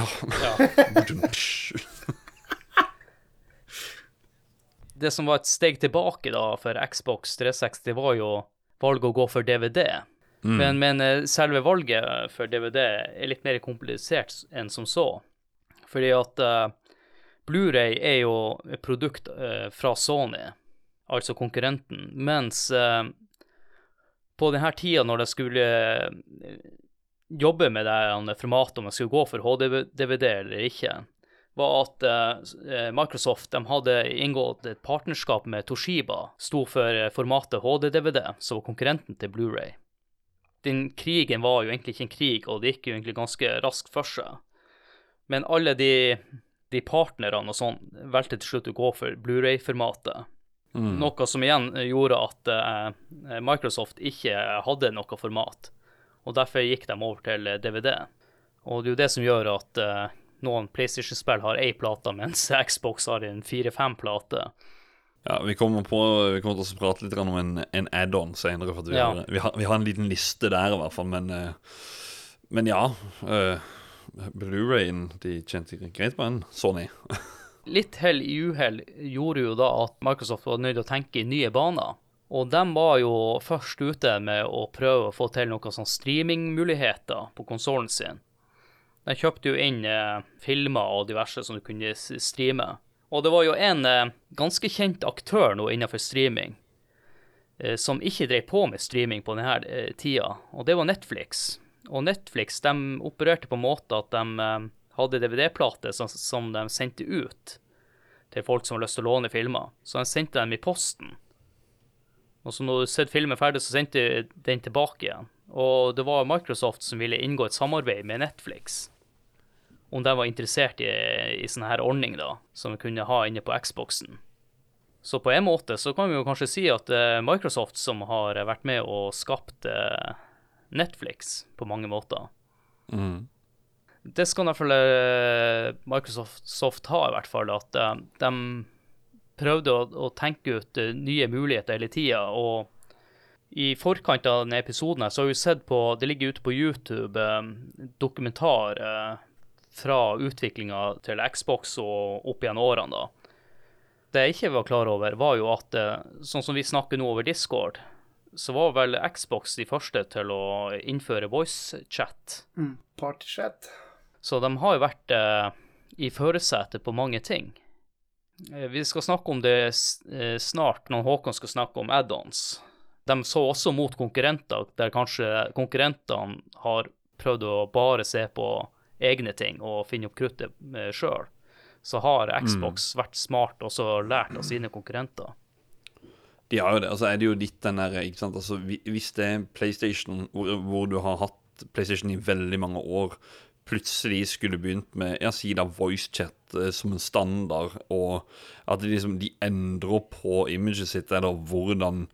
ja. ja. [laughs] Det som var et steg tilbake da for Xbox 360, var jo valget å gå for DVD. Men, men eh, selve valget for DVD er litt mer komplisert enn som så. Fordi at uh, Blu-ray er jo et produkt uh, fra Sony, altså konkurrenten, mens uh, på denne tida når de skulle eh, jobbe med det formatet, om de skulle gå for HD-DVD eller ikke, var at uh, Microsoft de hadde inngått et partnerskap med Toshiba, sto for eh, formatet HD-DVD, som var konkurrenten til Blu-ray. Den krigen var jo egentlig ikke en krig, og det gikk jo egentlig ganske raskt for seg. Men alle de, de partnerne og sånn valgte til slutt å gå for Blu-ray-formatet. Noe som igjen gjorde at uh, Microsoft ikke hadde noe format, og derfor gikk de over til DVD. Og det er jo det som gjør at uh, noen PlayStation-spill har én plate, mens [laughs] Xbox har en fire-fem plate. Ja, Vi kommer, på, vi kommer til å prate litt om en, en add-on senere. For vi, Ja. har, vi, har, vi har en liten liste der, i hvert fall. Men, eh, men ja. Uh, Blu-rayen de tjente greit på en Sony. [laughs] Litt hell i uhell gjorde jo da at Microsoft var nødt til å tenke i nye baner. Og de var jo først ute med å prøve å få til noen sånn streamingmuligheter på konsollen sin. De kjøpte jo inn eh, filmer og diverse som du kunne streame. Og det var jo en eh, ganske kjent aktør nå innenfor streaming eh, som ikke drev på med streaming på denne eh, tida, og det var Netflix. Og Netflix de opererte på en måte at de hadde DVD-plater som, som de sendte ut til folk som hadde lyst til å låne filmer. Så de sendte dem i posten. Og så når du sett filmen ferdig, så sendte de den tilbake igjen. Og det var Microsoft som ville inngå et samarbeid med Netflix. Om de var interessert i, i sånn her ordning, da, som vi kunne ha inne på Xboxen. Så på en måte så kan vi jo kanskje si at er Microsoft som har vært med og skapt eh, Netflix på mange måter. Mm. Det skal i hvert fall eh, Microsoft Soft ha, i hvert fall. At eh, de prøvde å, å tenke ut eh, nye muligheter hele tida. Og i forkant av denne episoden så har vi sett på Det ligger ute på YouTube eh, dokumentar eh, fra utviklinga til Xbox og opp gjennom årene, da. Det jeg ikke var klar over, var jo at eh, sånn som vi snakker nå over Discord, så var vel Xbox de første til å innføre voice chat. Mm. Partychat. Så de har jo vært eh, i førersetet på mange ting. Eh, vi skal snakke om det eh, snart, når Håkon skal snakke om add-ons. De så også mot konkurrenter, der kanskje konkurrentene har prøvd å bare se på egne ting og finne opp kruttet eh, sjøl. Så har Xbox vært smart og så lært av sine konkurrenter. De har jo det. Altså er det jo litt den der ikke sant? Altså, Hvis det er PlayStation, hvor, hvor du har hatt PlayStation i veldig mange år, plutselig skulle begynt med jeg sier da voicechat eh, som en standard, og at de liksom de endrer på imaget sitt, eller hvordan,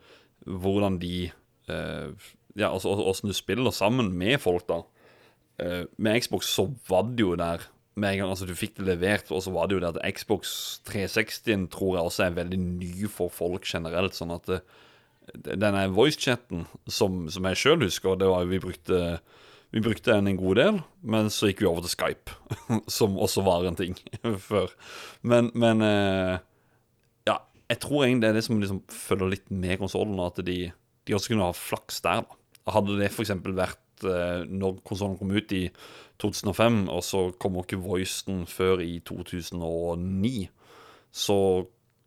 hvordan de eh, Ja, altså åssen du spiller sammen med folk, da. Eh, med Xbox så var det jo der med en gang altså du fikk det levert, og så var det jo det at Xbox 360 tror jeg også er veldig ny for folk generelt. Sånn at det, denne voicechatten, som, som jeg sjøl husker, det var jo vi brukte vi brukte den en god del, men så gikk vi over til Skype, [laughs] som også var en ting [laughs] før. Men, men eh, ja, jeg tror egentlig det er det som liksom følger litt med konsollen, at de, de også kunne ha flaks der. da. Hadde det f.eks. vært eh, når konsollen kom ut i 2005, og så kommer ikke voicen før i 2009, så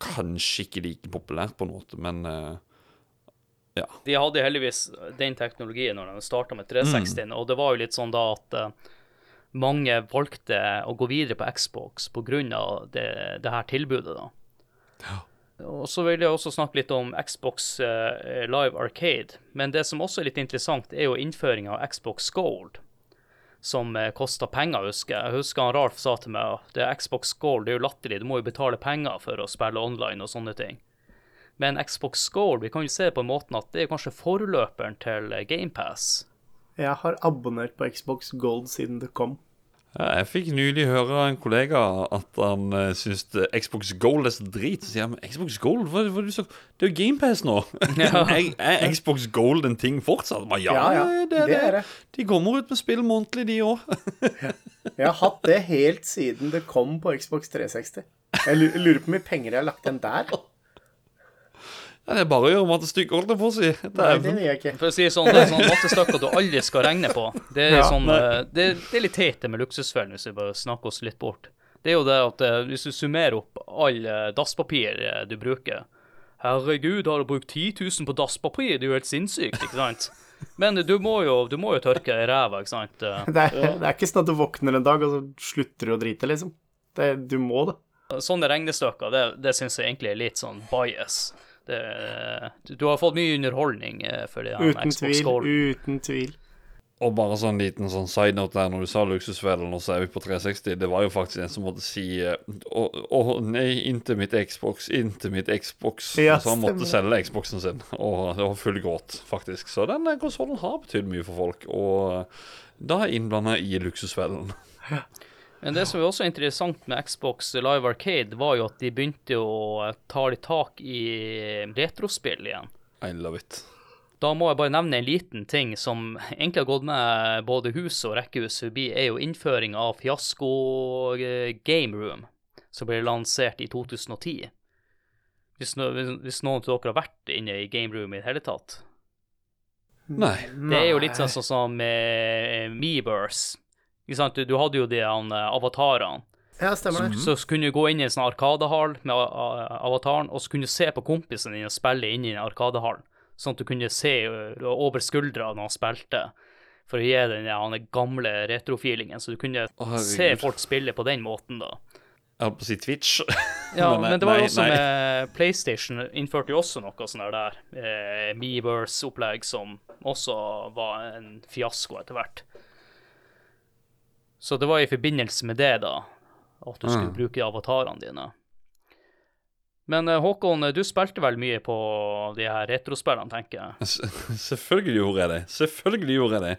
kanskje ikke like populært på en måte, men eh, ja. De hadde heldigvis den teknologien når de starta med 360, og det var jo litt sånn da at uh, mange valgte å gå videre på Xbox pga. Det, det her tilbudet, da. Og så vil jeg også snakke litt om Xbox eh, Live Arcade. Men det som også er litt interessant, er jo innføringa av Xbox Gold, som uh, kosta penger, husker jeg. Jeg husker han Ralf sa til meg at det er Xbox Gold, det er jo latterlig, du må jo betale penger for å spille online og sånne ting. Men Xbox Gold, vi kan jo se på en måte at det er kanskje forløperen til GamePass. Jeg har abonnert på Xbox Gold siden det kom. Jeg fikk nylig høre en kollega at han uh, syntes Xbox Gold er så drit. Så sier han Xbox Gold? Hva, hva det, du sa? det er jo GamePass nå! Ja. [laughs] er, er Xbox Gold en ting fortsatt? Men ja, Ja, ja, det, det det. er det. De kommer ut med spill månedlig, de òg. Jeg har hatt det helt siden det kom på Xbox 360. Jeg lurer på hvor mye penger jeg har lagt igjen der. [laughs] Ja, det er bare å gjøre mattestykket, holdt jeg på å si. Nei, det er vil jeg ikke. For å si sånn, det er sånn mattestykker du aldri skal regne på. Det er, Ja, sånn, eh, det, det er litt teit det med luksusfellen, hvis vi bare snakker oss litt bort. Det er jo det at eh, hvis du summerer opp all eh, dasspapir du bruker Herregud, har du brukt 10 000 på dasspapir? Det er jo helt sinnssykt, ikke sant? Men du må jo, du må jo tørke i ræva, ikke sant? [laughs] Det er, det er ikke sånn at du våkner en dag, og så slutter du å drite, liksom. Det, du må det. Sånne regnestykker, det, det syns jeg egentlig er litt sånn bias. Det, du, har fått mye underholdning eh, for det Uten Xbox tvil. Uten tvil. Og bare sånn liten sånn side note der når du sa luksusfellen, og så er vi på 360. Det var jo faktisk en som måtte si eh, Å å, nei, inntil mitt Xbox, inntil mitt Xbox. Ja, så han måtte selge Xboxen sin. [laughs] Og det var full gråt, faktisk. Så den konsollen har betydd mye for folk. Og da er innblanda i luksusfellen. Men det som er også interessant med Xbox Live Arcade, var jo at de begynte å ta litt tak i retrospill igjen. I love it. Da må jeg bare nevne en liten ting som egentlig har gått med både hus og rekkehus forbi, er jo innføring av Fiasko eh, Game Room, som ble lansert i 2010. Hvis, no, hvis- hvis noen av dere har vært inne i Game Room i det hele tatt. Nei. Det er jo litt sånn sånn som med Meverse. Ikke sant? Du, du hadde jo de han, eh, avatarene. Ja, stemmer det. Så kunne du gå inn i en sånn arkadehall med avataren, og så kunne du se på kompisen din og spille inn i en arkadehall. Sånn at du kunne se over skuldra når han spilte, for å gi den der, han gamle retrofeelingen. Så du kunne oh, se folk spille på den måten, da. Jeg holdt på å si Twitch. Ja, [laughs] Men, men, det var jo også nei. med PlayStation innførte jo også noe sånn der, eh, Meverse-opplegg som også var en fiasko etter hvert. Så det var i forbindelse med det, da, at du skulle Mm. bruke avatarene dine. Men eh, Håkon, du spilte vel mye på de her retrospillene, tenker jeg. [laughs] Selvfølgelig gjorde jeg det. Selvfølgelig gjorde jeg det.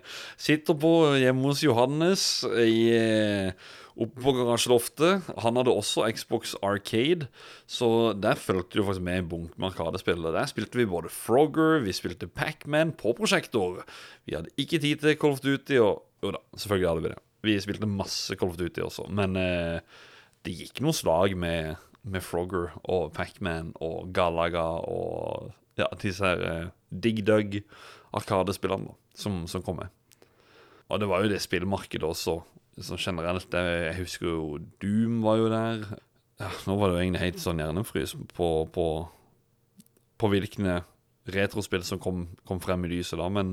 Sitter på hjemme hos Johannes i, eh, oppe på garasjeloftet. Han hadde også Xbox Arcade, så der fulgte du faktisk med i bunk med Arkadespill. Der spilte vi både Frogger, vi spilte Pac-Man på prosjektor. Vi hadde ikke tid til Call of Duty, og jo da, selvfølgelig hadde vi det. Vi spilte masse Call of Duty også, men eh, det gikk noen slag med, med Frogger og Pac-Man og Galaga og ja, disse her eh, Dig Dug arkadespillene som, som kom med. Og det var jo det spillmarkedet også, som generelt. Det, jeg husker jo Doom var jo der. Ja, nå var det jo egentlig helt sånn hjernefrys på, på, på hvilke retrospill som kom, kom frem i lyset da, men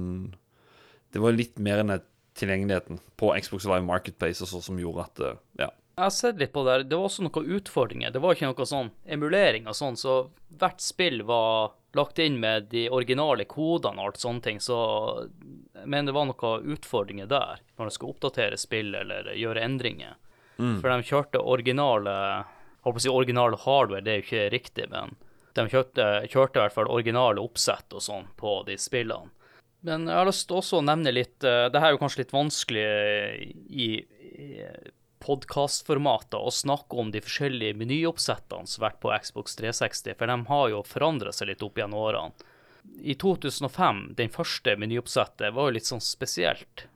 det var litt mer enn det tilgjengeligheten på Xbox Live Marketplace og så, som gjorde at eh, ja, Jeg har sett litt på det der. Det var også noen utfordringer. Det var ikke noe sånn emulering og sånn, så hvert spill var lagt inn med de originale kodene og alt sånne ting, så Men det var noen utfordringer der når de skulle oppdatere spill eller gjøre endringer. For de kjørte originale Holdt på å si originale hardware, det er jo ikke riktig, men de kjørte, kjørte i hvert fall originale oppsett og sånn på de spillene. Men jeg har lyst til også å nevne litt uh, Det her er jo kanskje litt vanskelig eh, i, i podkastformater å snakke om de forskjellige menyoppsettene som har vært på Xbox 360, for de har jo forandra seg litt opp gjennom årene. I 2005, den første menyoppsettet, var jo litt sånn spesielt.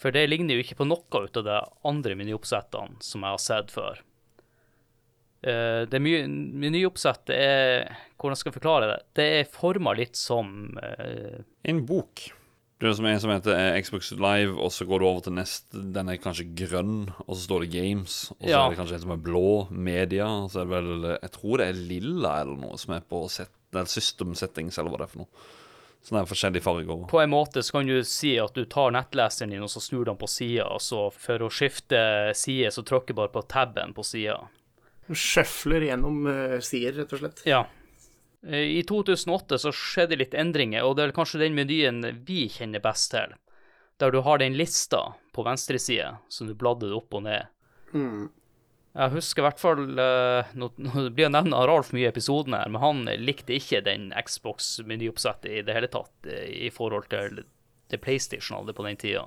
For det ligner jo ikke på noe ut av de andre menyoppsettene som jeg har sett før. Eh, det my- menyoppsettet er Hvordan skal jeg forklare det? Det er forma litt som uh, en bok. Det er som en som heter eh, Xbox Live, og så går du over til neste. Den er kanskje grønn, og så står det Games. Og så Ja. er det kanskje en som er blå, Media. Og så er det vel Jeg tror det er lilla eller noe som er på set, eller System Settings, eller hva det er for noe. Sånne her forskjellige farger. På en måte så kan du si at du tar nettleseren din og så snur den på sida, og så for å skifte side, så trykker du bare på tabben på sida. Sjøfler gjennom uh, sider, rett og slett. Ja. Eh, I 2008 så skjedde litt endringer, og det er kanskje den menyen vi kjenner best til. Der du har den lista på venstre side, som du bladde opp og ned. Mm. Jeg husker i hvert fall eh, Nå [laughs] nå blir jeg nevnt Ralf mye i episoden her, men han likte ikke den Xbox-menyoppsettet i det hele tatt eh, i forhold til det PlayStation hadde på den tida.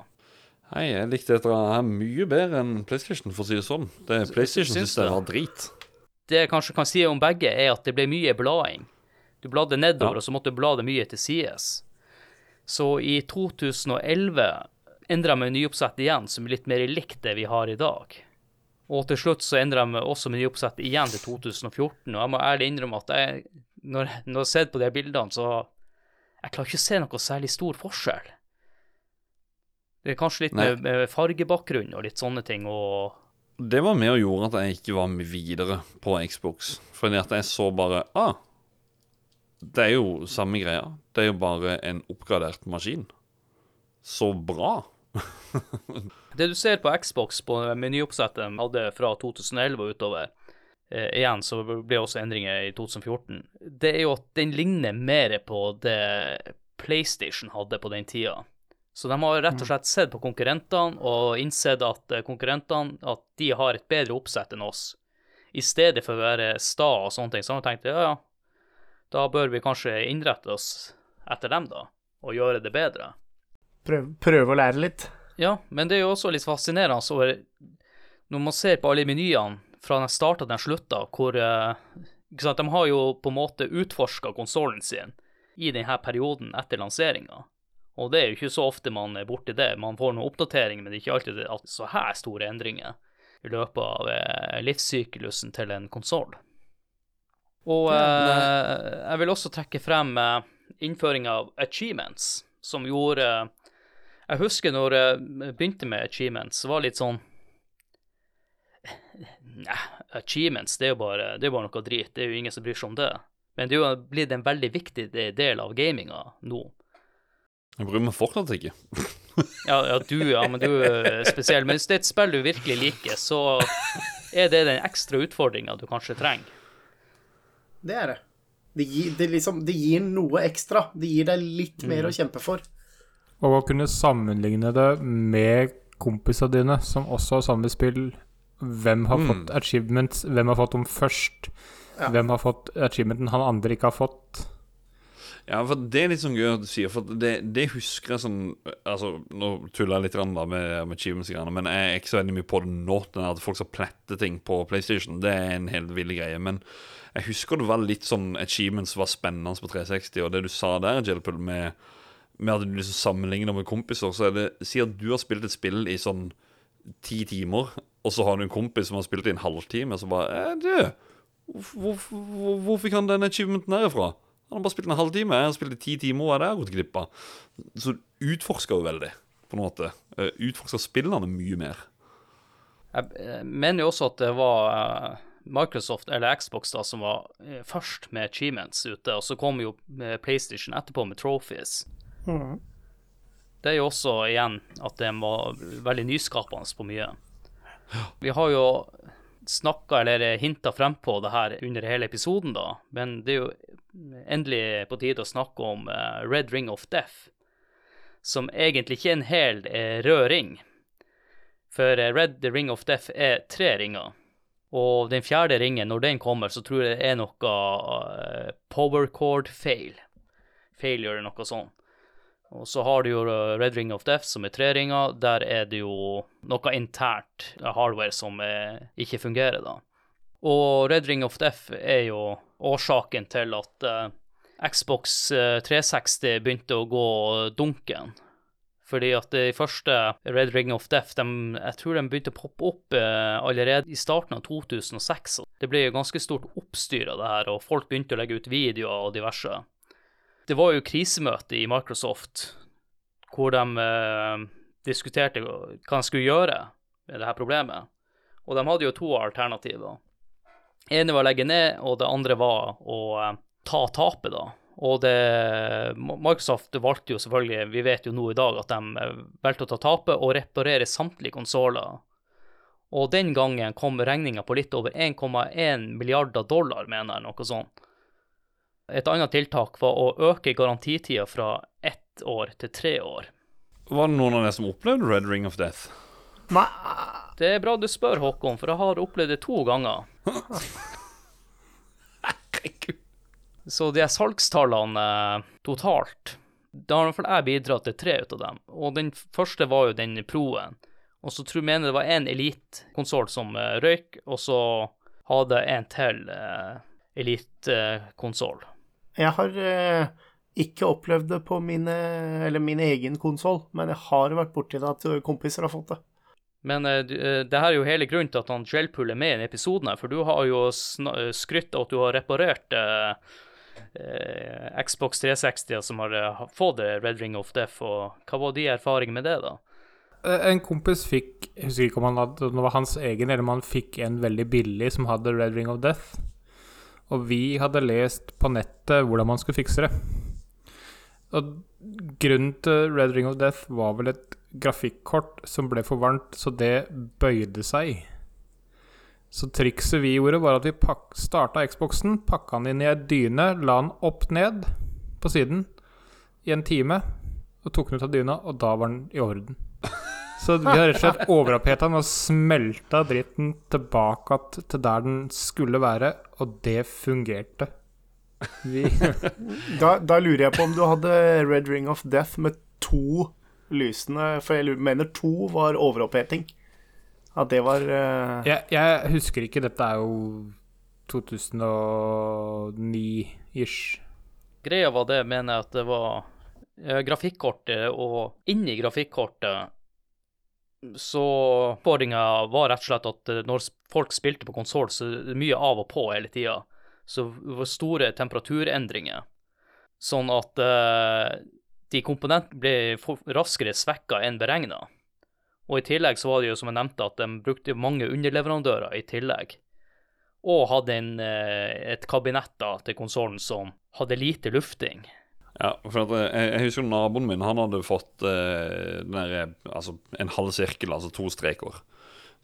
Hei, jeg likte dette her mye bedre enn PlayStation, for å si det sånn. Det PlayStation syns det var drit. Det jeg kanskje kan si om begge, er at det ble mye blading. Du bladde nedover, Ja. og så måtte du blade mye til sides. Så i 2011 endra jeg menyoppsett igjen, som er litt mer likt det vi har i dag. Og til slutt så endra jeg også menyoppsett igjen til 2014, og jeg må ærlig innrømme at jeg, når, når jeg har sett på de bildene, så jeg klarer ikke å se noe særlig stor forskjell. Det kanskje litt Nei. med fargebakgrunn og litt sånne ting, og Det var med og gjorde at jeg ikke var med videre på Xbox. Fordi at jeg så bare Ah, det er jo samme greia. Det er jo bare en oppgradert maskin. Så bra. [laughs] Det du ser på Xbox på menyoppsettet de hadde fra 2011 og utover, eh, igjen så ble også endringer i 2014, det er jo at den ligner mer på det PlayStation hadde på den tida. Så de har rett og slett sett på konkurrentene og innsett at eh, konkurrentene at de har et bedre oppsett enn oss. I stedet for å være sta og sånne ting, så har de tenkt ja, ja, da bør vi kanskje innrette oss etter dem, da, og gjøre det bedre. Prøv, prøve å lære litt. Ja, men det er jo også litt fascinerende over når man ser på alle menyene fra den starta til den slutta, hvor eh, sant, De har jo på en måte utforska konsollen sin i denne perioden etter lanseringa. Og det er jo ikke så ofte man er borti det. Man får noen oppdateringer, men det er ikke alltid at så her store endringer i løpet av eh, livssyklusen til en konsoll. Og eh, jeg vil også trekke frem eh, av achievements, som gjorde Jeg husker når jeg begynte med achievements, det var litt sånn Nei, achievements, det er jo bare, det er bare noe drit. Det er jo ingen som bryr seg om det. Men det er jo blitt en veldig viktig del av gaminga nå. Jeg bryr meg fortsatt ikke. Ja, ja, du, ja, men du er spesiell. Men hvis det er et spill du virkelig liker, så er det den ekstra utfordringa du kanskje trenger. Det er det. Det gir, det, liksom, det gir noe ekstra. Det gir deg litt mer å kjempe for. Og å kunne sammenligne det med kompisene dine som også har samme spill. Hvem har fått achievements, hvem har fått dem først? Ja. Hvem har fått achievementen han andre ikke har fått? Ja, for det er litt sånn gøy at du sier, for det, det husker jeg sånn Altså, nå tuller jeg litt da med, med achievements-greiene, men jeg er ikke så veldig mye på det nå. Den at folk skal plette ting på PlayStation, det er en helt vill greie. Men jeg husker det var litt sånn achievements var spennende på 360, og det du sa der, Jelpul, med, med at du liksom sammenligner med kompiser, så er det Si at du har spilt et spill i sånn ti timer, og så har du en kompis som har spilt i en halvtime, og så bare eh, Du, hvor, hvor, hvor fikk han den achievementen herfra? Han har bare spilt en halvtime. Jeg har spilt i ti timer. Hva er det har gått glipp av? Så utforsker jo veldig, på en måte. Eh, Utforsker spillene mye mer. Jeg eh, mener jo også at det var eh, Microsoft eller Xbox da som var først med achievements ute, og så kom jo PlayStation etterpå med trophies. Det er jo også igjen at de var veldig nyskapende på mye. Vi har jo snakka eller hinta frempå det her under hele episoden, da, men det er jo endelig på tide å snakke om eh, Red Ring of Death, som egentlig ikke er en hel eh, rød ring. For eh, Red Ring of Death er tre ringer. Og den fjerde ringen, når den kommer, så tror jeg det er noe power cord fail. Failure eller noe sånt. Og så har du jo Red Ring of Death, som er tre ringer. Der er det jo noe internt uh, hardware som er, ikke fungerer, da. Og Red Ring of Death er jo årsaken til at uh, Xbox uh, 360 begynte å gå dunken. Fordi at de første Red Ring of Death, de, jeg tror de begynte å poppe opp eh, allerede i starten av 2006. Det ble jo ganske stort oppstyr av det her, og folk begynte å legge ut videoer og diverse. Det var jo krisemøte i Microsoft hvor de eh, diskuterte hva de skulle gjøre med det her problemet. Og de hadde jo to alternativer. ene var å legge ned, og det andre var å eh, ta tapet, da. Og det, Microsoft valgte jo selvfølgelig, vi vet jo nå i dag, at de eh, valgte å ta tapet og reparere samtlige konsoller. Og den gangen kom regninga på litt over 1,1 milliarder dollar, mener jeg, noe sånt. Et annet tiltak var å øke garantitida fra ett år til tre år. Var det noen av dere som opplevde Red Ring of Death? Nei, Det er bra du spør, Håkon, for jeg har opplevd det to ganger. Så de salgstallene eh, totalt, da har i hvert fall jeg bidratt til tre ut av dem. Og den første var jo den Proen. Og så tror jeg mener det var én Elite-konsoll som eh, røyk, og så hadde en til eh, Elite-konsoll. Jeg har eh, ikke opplevd det på mine, eller min egen konsoll, men jeg har vært borti det at kompiser har fått det. Men uh, det her er jo hele grunnen til at han Gelpool er med i denne episoden, for du har jo eh, skrytt av at du har reparert eh, eh, Xbox 360 som har eh, fått Red Ring of Death, og hva var de erfaringene med det, da? Eh, En kompis fikk Jeg husker ikke om han hadde, det var hans egen, eller om han fikk en veldig billig som hadde Red Ring of Death. Og vi hadde lest på nettet hvordan man skulle fikse det. Og grunnen til Red Ring of Death var vel et grafikkort som ble for varmt, så det bøyde seg. Så trikset vi gjorde, var at vi starta Xboxen, pakka den inn i ei dyne, la den opp ned på siden i en time, og tok den ut av dyna, og da var den i orden. Så vi har rett og slett overoppheta den og smelta dritten tilbake til der den skulle være, og det fungerte. Vi [laughs] Da, da lurer jeg på om du hadde Red Ring of Death med to lysende For jeg mener to var overoppheting. At det var uh... jeg, jeg husker ikke, dette er jo 2009-ish. Greia var det, mener jeg, at det var eh, grafikkortet, og inni grafikkortet så Utfordringa var rett og slett at eh, når folk spilte på konsoll, så mye av og på hele tida. Så det var store temperaturendringer. Sånn at uh, de komponentene ble raskere svekka enn beregna. Og i tillegg så var det jo, som jeg nevnte, at de brukte mange underleverandører i tillegg. Og hadde en, eh, et kabinett da, til konsollen som hadde lite lufting. Ja, for eh, jeg, jeg husker naboen min Han hadde fått eh, der, eh, altså, en halv sirkel, altså to streker.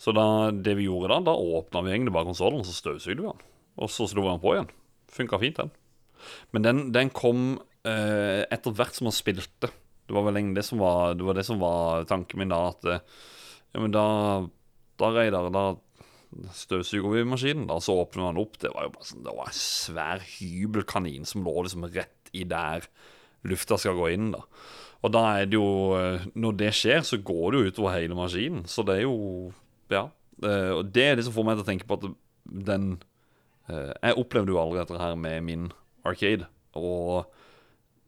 Så da, det vi gjorde da, da åpna vi egentlig bare konsollen, og så støvsugde vi den. Og så slo vi den på igjen. Funka fint, den. Men den, den kom eh, etter hvert som man spilte. Det var vel egentlig det som var, det var, det som var tanken min da, at eh, Ja, men da Da, Reidar, da støvsuger vi maskinen, da, så åpner man opp. Det var jo bare sånn, det var en svær hybelkanin som lå liksom rett i der lufta skal gå inn, da. Og da er det jo eh, Når det skjer, så går det jo utover hele maskinen. Så det er jo Ja. eh, Og det er det som får meg til å tenke på at den eh, Jeg opplevde jo aldri dette her med min Arcade, og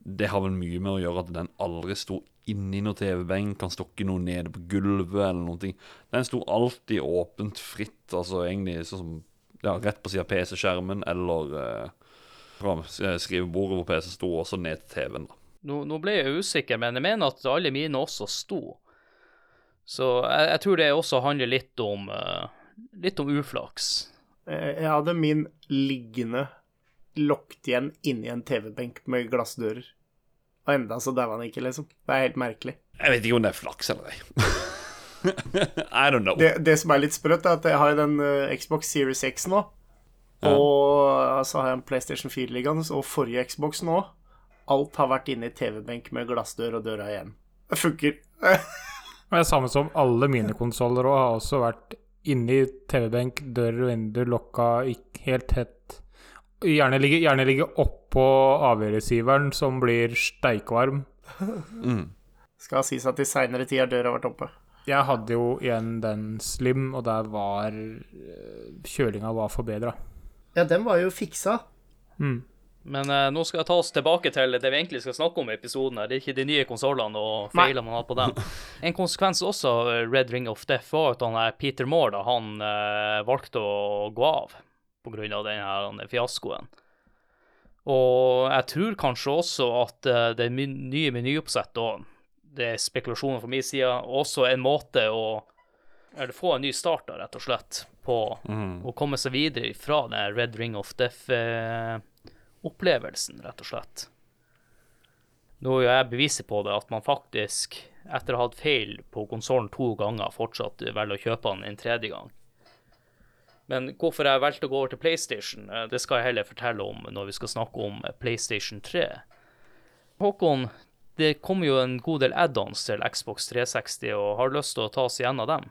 det har vel mye med å gjøre at den aldri sto inni noen TV-benk, kan stokke noe nede på gulvet eller noen ting. Den sto alltid åpent, fritt, altså egentlig sånn som ja, rett på siden av PC-skjermen eller fra skrivebordet hvor PC sto, også ned til TV-en. da. Nå, nå ble jeg usikker, men jeg mener at alle mine også sto. Så jeg, jeg tror det også handler litt om uh, litt om uflaks. eh, Jeg hadde min liggende lokket igjen inni en TV-benk med glassdører. Og enda så daua han ikke, liksom. Det er helt merkelig. Jeg vet ikke om det er flaks eller ei. [laughs] I don't know. Det, det som er litt sprøtt, er at jeg har den uh, Xbox Series X nå. Og så har jeg en PlayStation 4 liggende, og forrige Xbox nå. Alt har vært inne i TV-benk med glassdør og døra igjen. Det funker. [laughs] Det er samme som alle mine konsoller òg, har også vært inni TV-benk, dør og vindu lokka helt tett. Gjerne ligge, gjerne ligge oppå AV-receiveren, som blir steikvarm. Skal sies at i seinere tid har døra vært oppe. Jeg hadde jo igjen den Slim, og der var eh, Kjølinga var forbedra. Ja, den var jo fiksa. Men eh, nå skal jeg ta oss tilbake til det vi egentlig skal snakke om i episoden. her. Det er ikke de nye konsollene og feilene man har på dem. En konsekvens også av Red Ring of Death var at han der Peter Moore da, han eh, valgte å gå av pga. denne her fiaskoen. Og jeg tror kanskje også at eh, det nye menyoppsettet og det er spekulasjoner fra min side, også en måte å eller få en ny start, da, rett og slett, på å komme seg videre fra den Red Ring of Death-opplevelsen, rett og slett. Nå er jeg beviset på det, at man faktisk, etter å ha hatt feil på konsollen to ganger, fortsatt velger å kjøpe den en tredje gang. Men hvorfor jeg valgte å gå over til PlayStation, eh, det skal jeg heller fortelle om når vi skal snakke om PlayStation 3. Håkon, det kommer jo en god del add-ons til Xbox 360, og har lyst til å ta oss av dem?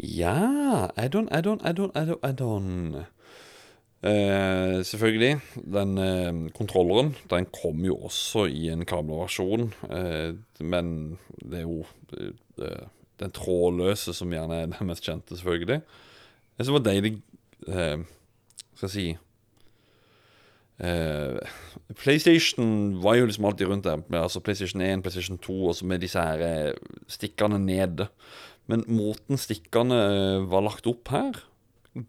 Ja Add-on, add-on, add-on, add-on, add-on. Eh, selvfølgelig. Den eh, kontrolleren den kom jo også i en kabelversjon, eh, men det er jo det, det, den trådløse som gjerne er den mest kjente, selvfølgelig. Jeg som det var deilig eh, Skal jeg si eh, PlayStation var jo liksom alltid rundt der. Altså PlayStation 1, PlayStation 2, og så med disse her eh, stikkene nede. Men måten stikkene eh, var lagt opp her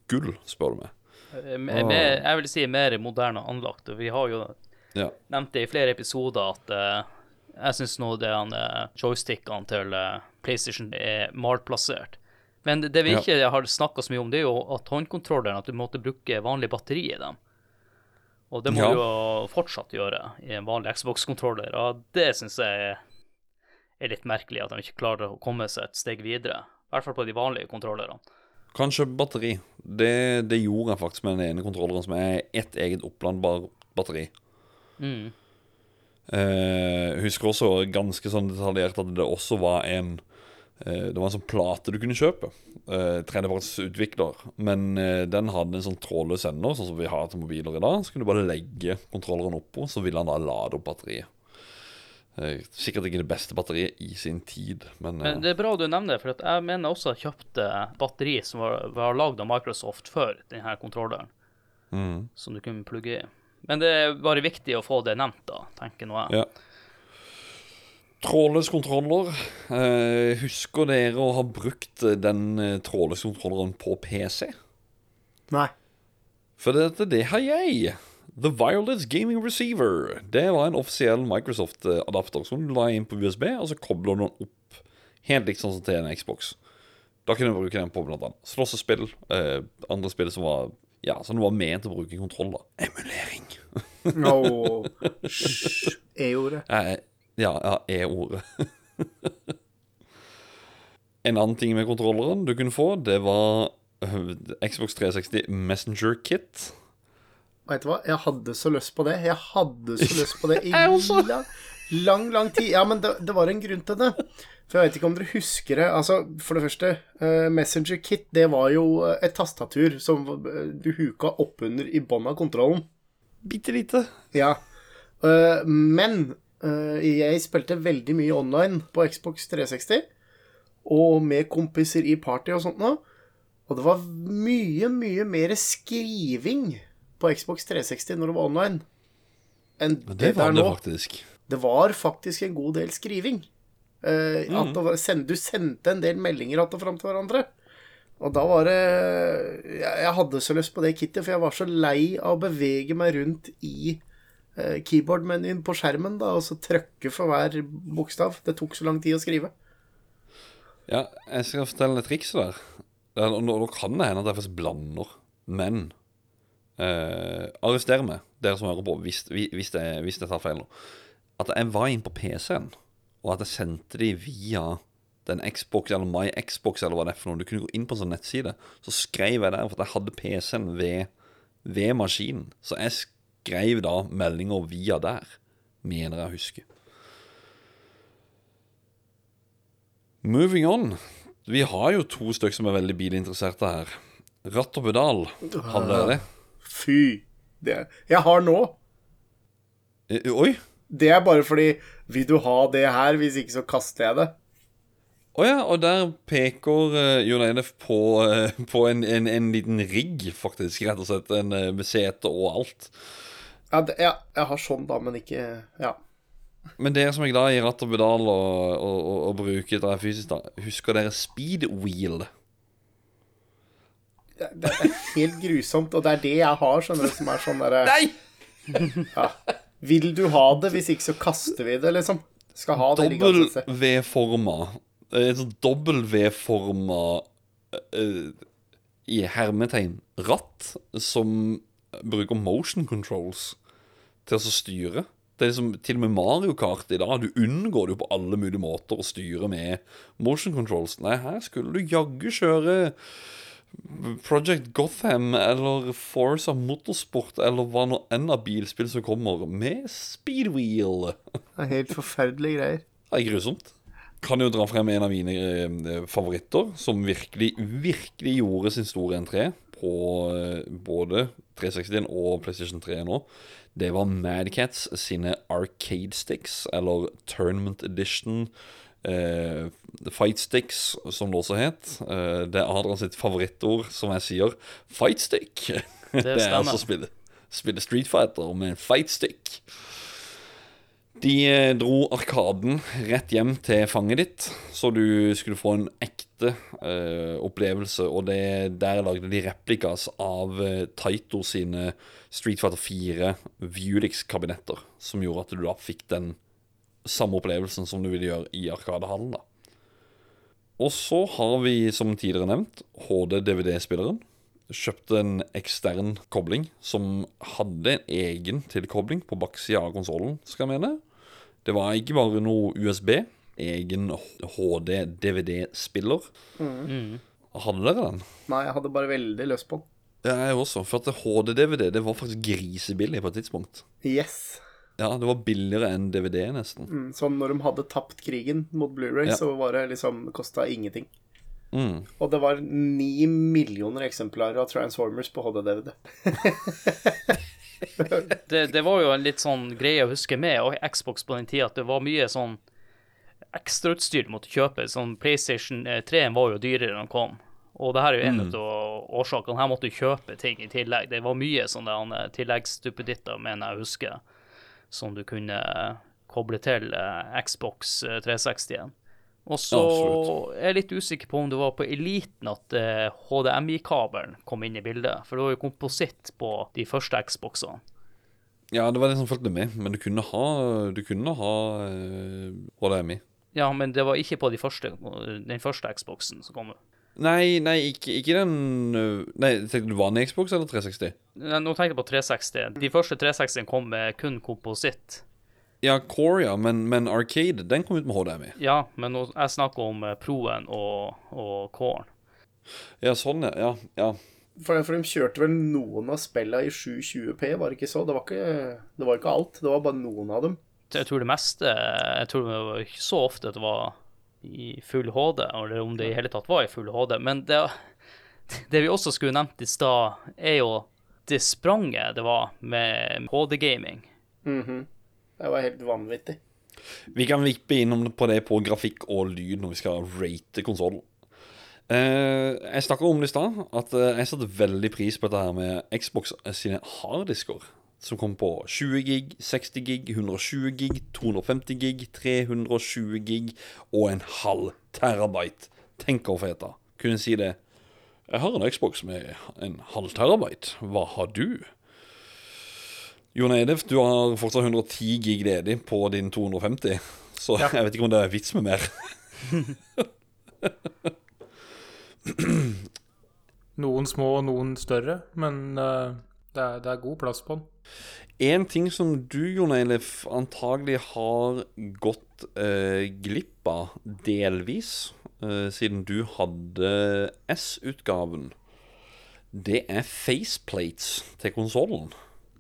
Gull, spør du meg. Eh, me- jeg vil si mer moderne anlagt. Vi har jo Ja. nevnt det i flere episoder at uh, jeg syns nå det uh, joystickene til uh, PlayStation er malplassert. Men det, vi vi Ja. ikke har snakka så mye om, det er jo at håndkontrolleren, at du måtte bruke vanlig batteri i dem. Og det må Ja. du jo fortsatt gjøre i en vanlig Xbox-kontroller, og det syns jeg er litt merkelig at de ikke klarer å komme seg et steg videre. I hvert fall på de vanlige kontrollerne. Kanskje batteri. Det, det gjorde jeg faktisk med den ene kontrolleren som er ett eget opplandbar batteri. Mm. Eh, husker også ganske sånn detaljert at det også var en eh, Det var en sånn plate du kunne kjøpe. Eh, Tredjepartsutvikler. Men eh, den hadde en sånn trådløs ender, sånn som vi har til mobiler i dag. Så kunne du bare legge kontrolleren oppå, så ville han da lade opp batteriet. Eh, sikkert ikke det beste batteriet i sin tid, men, eh, Men det er bra du nevner det, for at jeg mener også jeg kjøpte batteri som var, var lagd av Microsoft før denne kontrolleren, mm, som du kunne plugge i. Men det er bare viktig å få det nevnt, da, tenker nå jeg. Ja. Trådløs kontroller. Eh, husker dere å ha brukt eh, den eh, trådløse kontrolleren på PC? Nei. For dette, det har jeg. The Violet Gaming Receiver. Det var en offisiell Microsoft-adapter som du la inn på USB, og så kobler du den opp helt likt sånn som til en Xbox. Da kunne du bruke den på blant annet slåssespill, eh, andre spill som var ja, som var ment å bruke kontroll, da. Emulering. no. [laughs] E-ordet. Eh, ja, ja, E-ordet. [laughs] en annen ting med kontrolleren du kunne få, det var eh, Xbox 360 Messenger Kit. Vet du hva, jeg hadde så lyst på det. Jeg hadde så lyst på det [laughs] i lang, lang, lang tid. Ja, men det, det var en grunn til det. For jeg vet ikke om dere husker det. Altså, for det første, uh, Messenger Kit, det var jo eh, et tastatur som eh, du huka oppunder i bånn av kontrollen. Bitte lite. Ja. Uh, men uh, jeg spilte veldig mye online på Xbox 360, og med kompiser i party og sånt noe. Og det var mye, mye mer skriving på Xbox 360 når det var online, enn det, det var det nå. faktisk. Det var faktisk en god del skriving. At det var, send, du sendte en del meldinger att og fram til hverandre. Og da var det jeg, jeg hadde så lyst på det kittet, for jeg var så lei av å bevege meg rundt i uh, keyboard-menyen på skjermen da, og så trykke for hver bokstav. Det tok så lang tid å skrive. Ja, jeg skal fortelle et triks der. Er- Nå, nå kan det hende at jeg faktisk blander, men eh, Arrester meg, dere som hører på, hvis, hvis, jeg, hvis jeg tar feil nå. At jeg var inn på PC-en, og at jeg sendte de via den Xbox eller My Xbox eller hva det er for noe. Du kunne gå inn på en sånn nettside, så skrev jeg der for at jeg hadde PC-en ved, ved maskinen. Så jeg skrev da meldinger via der, mener jeg å huske. Moving on. Vi har jo to stykker som er veldig bilinteresserte her. Ratt og pedal. Hadde dere det? Fy. Det jeg har nå. Eh, Oi! Det er bare fordi Vil du ha det her? Hvis ikke, så kaster jeg det. Å ja, og der peker uh, Jon Eilef på, uh, på en, en, en liten rigg, faktisk. Rett og slett. En uh, med sete og alt. Ja, det, ja, jeg har sånn, da, men ikke Ja. Men dere som er glad i ratt og pedal og, og, og, og bruker det fysisk, da, husker dere speedwheel? Det, det er helt grusomt, og det er det jeg har, skjønner du, som er sånn derre Nei! ja. Vil du ha det? Hvis ikke, så kaster vi det, liksom. Skal ha det Dobbel V-forma Et W-forma uh, i hermetegn ratt som bruker motion controls til å styre. Det er liksom, Til og med Mario Kart i dag, du unngår det jo på alle mulige måter å styre med motion controls. Nei, her skulle du jaggu kjøre Project Gotham eller Forza Motorsport eller hva nå enn av bilspill som kommer, med speedwheel. Det er helt forferdelige greier. Det er grusomt. Kan jo dra frem en av mine eh, favoritter, som virkelig, virkelig gjorde sin store entré på eh, både 360 og PlayStation 3 nå. Det var Madcats sine Arcade Sticks, eller Tournament Edition eh, Fight Sticks, som det også het. Eh, det er Adrian sitt favorittord, som jeg sier. Fight Stick. [laughs] Det, er altså spille, spille Street Fighter med en fight stick. De eh, dro Arkaden rett hjem til fanget ditt, så du skulle få en ekte uh, opplevelse. Og det, der lagde de replikas av uh, Taito sine Street Fighter 4 Viewdix kabinetter som gjorde at du da fikk den samme opplevelsen som du ville gjøre i Arkadehallen. da. Og så har vi, som tidligere nevnt, HD-DVD-spilleren. kjøpte en ekstern kobling som hadde en egen tilkobling på baksida av konsollen, skal jeg mene. Det var ikke bare noe USB, egen HD-DVD-spiller. Hadde dere den? Nei, jeg hadde bare veldig lyst på den. Jeg også. For at HD-DVD det var faktisk grisebillig på et tidspunkt. Yes. Ja, det var billigere enn DVD, nesten. Mm, Sånn når de hadde tapt krigen mot Blu-ray, Ja. så var det liksom kosta ingenting. Mm. Og det var ni millioner eksemplarer av Transformers på HD-DVD. [laughs] [laughs] Det, det var jo en litt sånn greie å huske med og Xbox på den tida, at det var mye sånn ekstrautstyr du måtte kjøpe. Sånn PlayStation 3 var jo dyrere enn den kom. Og det her er jo en av årsakene. Her måtte du kjøpe ting i tillegg. Det var mye sånne eh, tilleggsduppeditter, mener jeg å huske, som du kunne eh, koble til eh, Xbox eh, 360 igjen. Og så er jeg litt usikker på om det var på Eliten at eh, HDMI-kabelen kom inn i bildet. For det var jo kompositt på de første Xboxene. Ja, det var det som fulgte med, men du kunne ha, du kunne ha eh, HDMI. Ja, men det var ikke på de første, den første Xboxen som kom. Nei, nei, ikke, ikke den øh, Nei, tenkte du vanlig Xbox eller 360? Nei, Nå tenker jeg på 360. De første 360 kom med kun kompositt. Ja, Core, ja, men, men Arcade, den kom ut med HDMI. Ja, men nå, jeg snakker om eh, Proen og, og Coren. Ja, sånn, ja. ja, ja. For, for de kjørte vel noen av spillene i 720P, var det ikke så? Det var ikke, det var ikke alt, det var bare noen av dem. Jeg tror det meste Jeg tror det var ikke så ofte at det var i full HD, eller om det i hele tatt var i full HD. Men det, [laughs] det vi også skulle nevnt i stad, er jo det spranget det var med HD-gaming. Mhm. Det var helt vanvittig. Vi kan vippe innom på det på grafikk og lyd når vi skal rate konsollen. Uh, jeg snakka om det i stad, at eh, jeg satte veldig pris på dette her med Xbox sine harddisker. Som kom på 20 gig, 60 gig, 120 gig, 250 gig, 320 gig og en halv terabyte. Tenk å få hete. Kunne si det. Jeg har en Xbox med en halv terabyte. Hva har du? Jon Eidef, du har fortsatt 110 gig ledig på din 250. Så [laughs] jeg vet ikke om det er vits med mer. Noen små og noen større, men uh, det, er, det er god plass på den. En ting som du, Jon Eilif, antagelig har gått eh, glipp av delvis, eh, siden du hadde S-utgaven, det er faceplates til konsollen.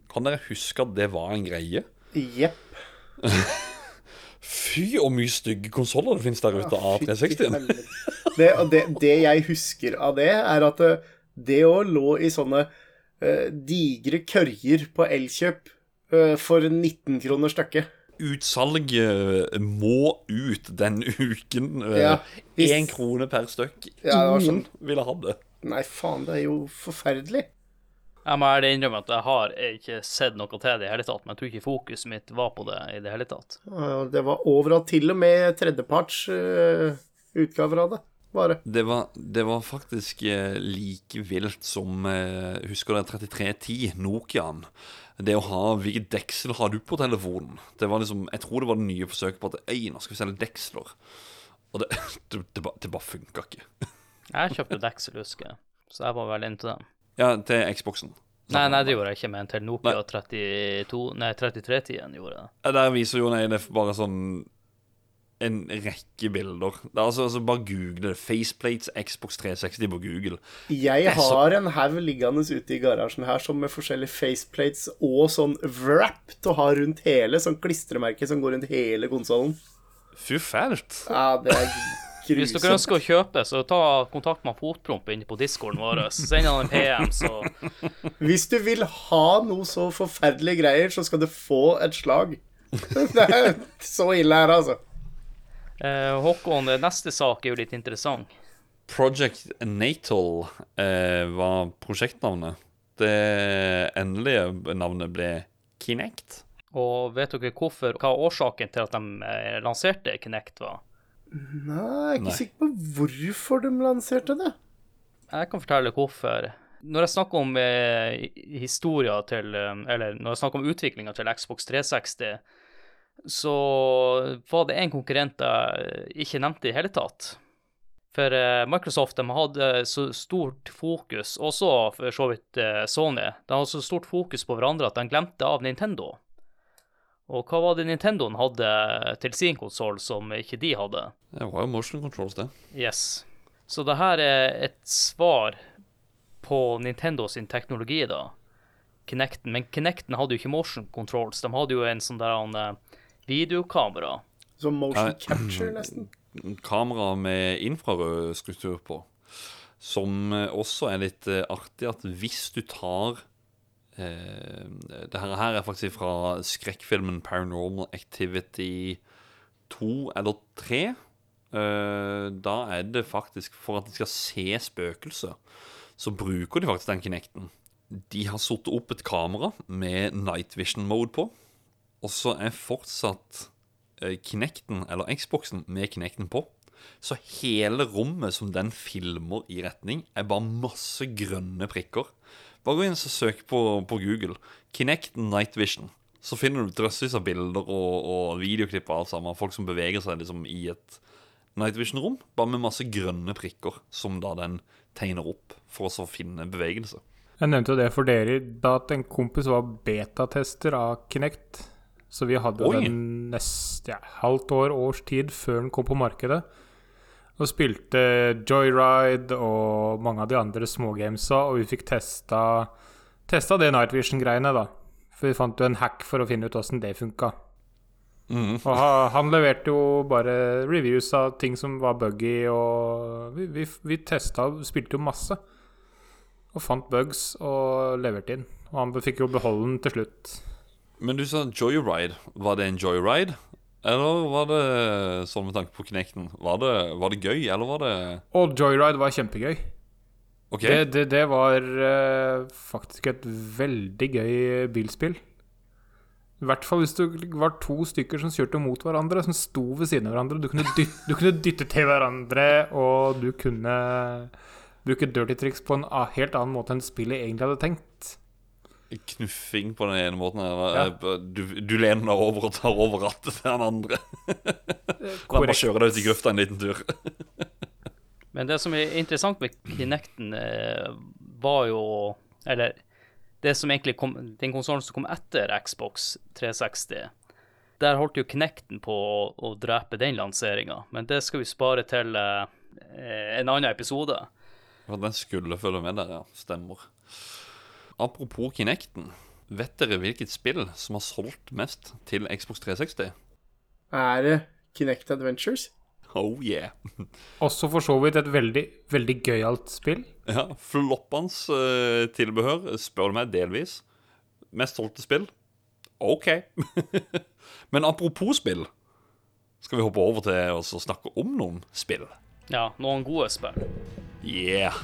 Kan dere huske at det var en greie? Jepp. Fy, og mye stygge konsoller det finnes der ute av Fytti 360-en. Det, det, det jeg husker av det, er at eh, det òg lå i sånne digre kørjer på Elkjøp eh, for 19 kroner stykket. Utsalget må ut den [laughs] uken. Én Ja, hvis- krone per stykk. Ja, Ingen sånn. ville ha det. Nei, faen, det er jo forferdelig. Jeg må ærlig innrømme at jeg har ikke sett noe til det i hele tatt, men jeg tror ikke fokuset mitt var på det i det hele tatt. Eh, Det var overalt, til og med tredjeparts uh, utgaver av det. Bare. Det var, det var faktisk eh, like vilt som eh, Husker du 3310, Nokiaen? Det å ha Hvilket deksel har du på telefonen? Det var liksom Jeg tror det var det nye forsøket på at Øy, nå skal vi selge deksler. Og det, [laughs] det, det, bare- det bare funka ikke. Jeg kjøpte deksel, husker jeg, så jeg var veldig inntil dem. Ja, til Xboxen. Nei, nei, det gjorde jeg ikke, men til Nokia 32, nei, 3310-en gjorde jeg det. Ja, Der viser Jon Eilef bare sånn en rekke bilder. Det er altså, altså Bare google det. Faceplates Xbox 360 på Google. Jeg så- har en haug liggende ute i garasjen her som med forskjellige faceplates og sånn wrap til å ha rundt hele, sånn klistremerke som går rundt hele konsollen. Fy fælt. Ja, det er Hvis dere ønsker å kjøpe, så ta kontakt med Fotpromp inne på discorden vår. Send han en PM, så Hvis du vil ha noe så forferdelige greier, så skal du få et slag. [laughs] Det er så ille her, altså. Eh, Håkon, neste sak er jo litt interessant. Project Natal eh, var prosjektnavnet. Det endelige navnet ble Kinect. Og vet dere hvorfor, hva årsaken til at de eh, lanserte Kinect var? Nei, jeg er ikke Nei. sikker på hvorfor de lanserte det. Jeg kan fortelle hvorfor. Når jeg snakker om eh, historia til eh, Eller når jeg snakker om utviklinga til Xbox 360, så var det en konkurrent jeg ikke nevnte i hele tatt. For eh, Microsoft de hadde så stort fokus, også for så vidt eh, Sony, de hadde så stort fokus på hverandre at de glemte av Nintendo. Og hva var det Nintendoen hadde til sin konsoll som ikke de hadde? Det var jo motion controls, det. Yes. Så det her er et svar på Nintendo sin teknologi, da. Kinecten. Men Kinecten hadde jo ikke motion controls, de hadde jo en sånn der han, eh, videokamera. Som motion capture, nesten. kamera med infrarød struktur på. Som eh, også er litt eh, artig at hvis du tar eh, Det her, her er faktisk fra skrekkfilmen Paranormal Activity 2 eller 3. Eh, da er det faktisk for at de skal se spøkelser, så bruker de faktisk den kinekten. De har satt opp et kamera med night vision mode på, og så er fortsatt eh, Kinecten, eller Xboxen, med Kinecten på. Så hele rommet som den filmer i retning, er bare masse grønne prikker. Bare gå inn og søk på, på Google. Kinecten Night Vision. Så finner du drøssevis av bilder og, og videoklipp av. Folk som beveger seg liksom i et Night Vision-rom, bare med masse grønne prikker, som da den tegner opp for å finne bevegelse. Jeg nevnte jo det for dere da at en kompis var betatester av Kinect. Så vi hadde Oi. den neste ja, halvt år, års tid før den kom på markedet. Og spilte Joyride og mange av de andre smågamesa, og vi fikk testa, testa det Night Vision-greiene, da. For vi fant jo en hack for å finne ut åssen det funka. Mm. Og ha, han leverte jo bare reviews av ting som var buggy, og vi, vi, vi testa og spilte jo masse. Og fant bugs og leverte inn. Og han fikk jo beholde den til slutt. Men du sa joyride. Var det en joyride? Eller var det sånn med tanke på Kinecten? Var det, var det gøy, eller var det Og Joyride var kjempegøy. Okay. Det, det, det var uh, faktisk et veldig gøy bilspill. I hvert fall hvis det var to stykker som kjørte mot hverandre, som sto ved siden av hverandre. Du kunne dytte, du kunne dytte til hverandre, og du kunne bruke dirty tricks på en helt annen måte enn spillet egentlig hadde tenkt. Knuffing på den ene måten. Eller, Ja. eh, du, du lener deg over og tar over rattet til den andre. Kan bare kjøre deg ut i grøfta en liten tur. Men det som er interessant med Kinecten, eh, var jo Eller det som egentlig kom, den konsollen som kom etter Xbox 360. Der holdt jo Kinecten på å, å drepe den lanseringa, men det skal vi spare til eh, en annen episode. Den skulle følge med der, ja. Stemmer. Apropos Kinecten. Vet dere hvilket spill som har solgt mest til Xbox 360? Er det Kinect Adventures? Oh yeah. Også for så vidt et veldig, veldig gøyalt spill. Ja, Floppans uh, tilbehør, spør du meg, delvis. Mest solgte spill? OK. [laughs] Men apropos spill, skal vi hoppe over til å så snakke om noen spill? Ja, noen gode spill. Yeah.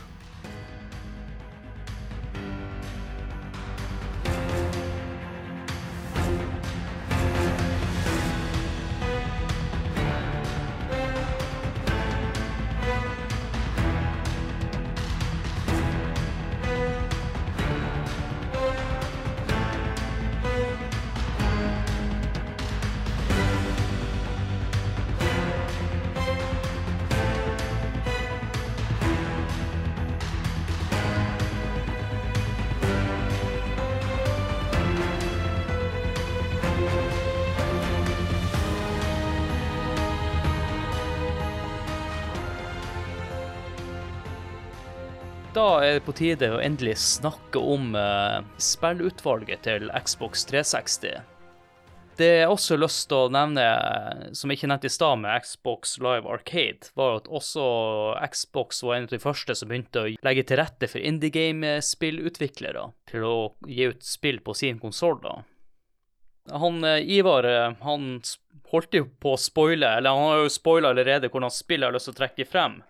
Er det på tide å endelig snakke om uh, spillutvalget til Xbox 360. Det jeg også lyst til å nevne, som jeg ikke nevnte i stad med Xbox Live Arcade, var at også Xbox var en av de første som begynte å legge til rette for indie game-spillutviklere til å gi ut spill på sin konsoll. Han eh, Ivar eh, han holdt jo på å spoile, eller han har jo spoila allerede hvordan spillet har lyst til å trekke frem.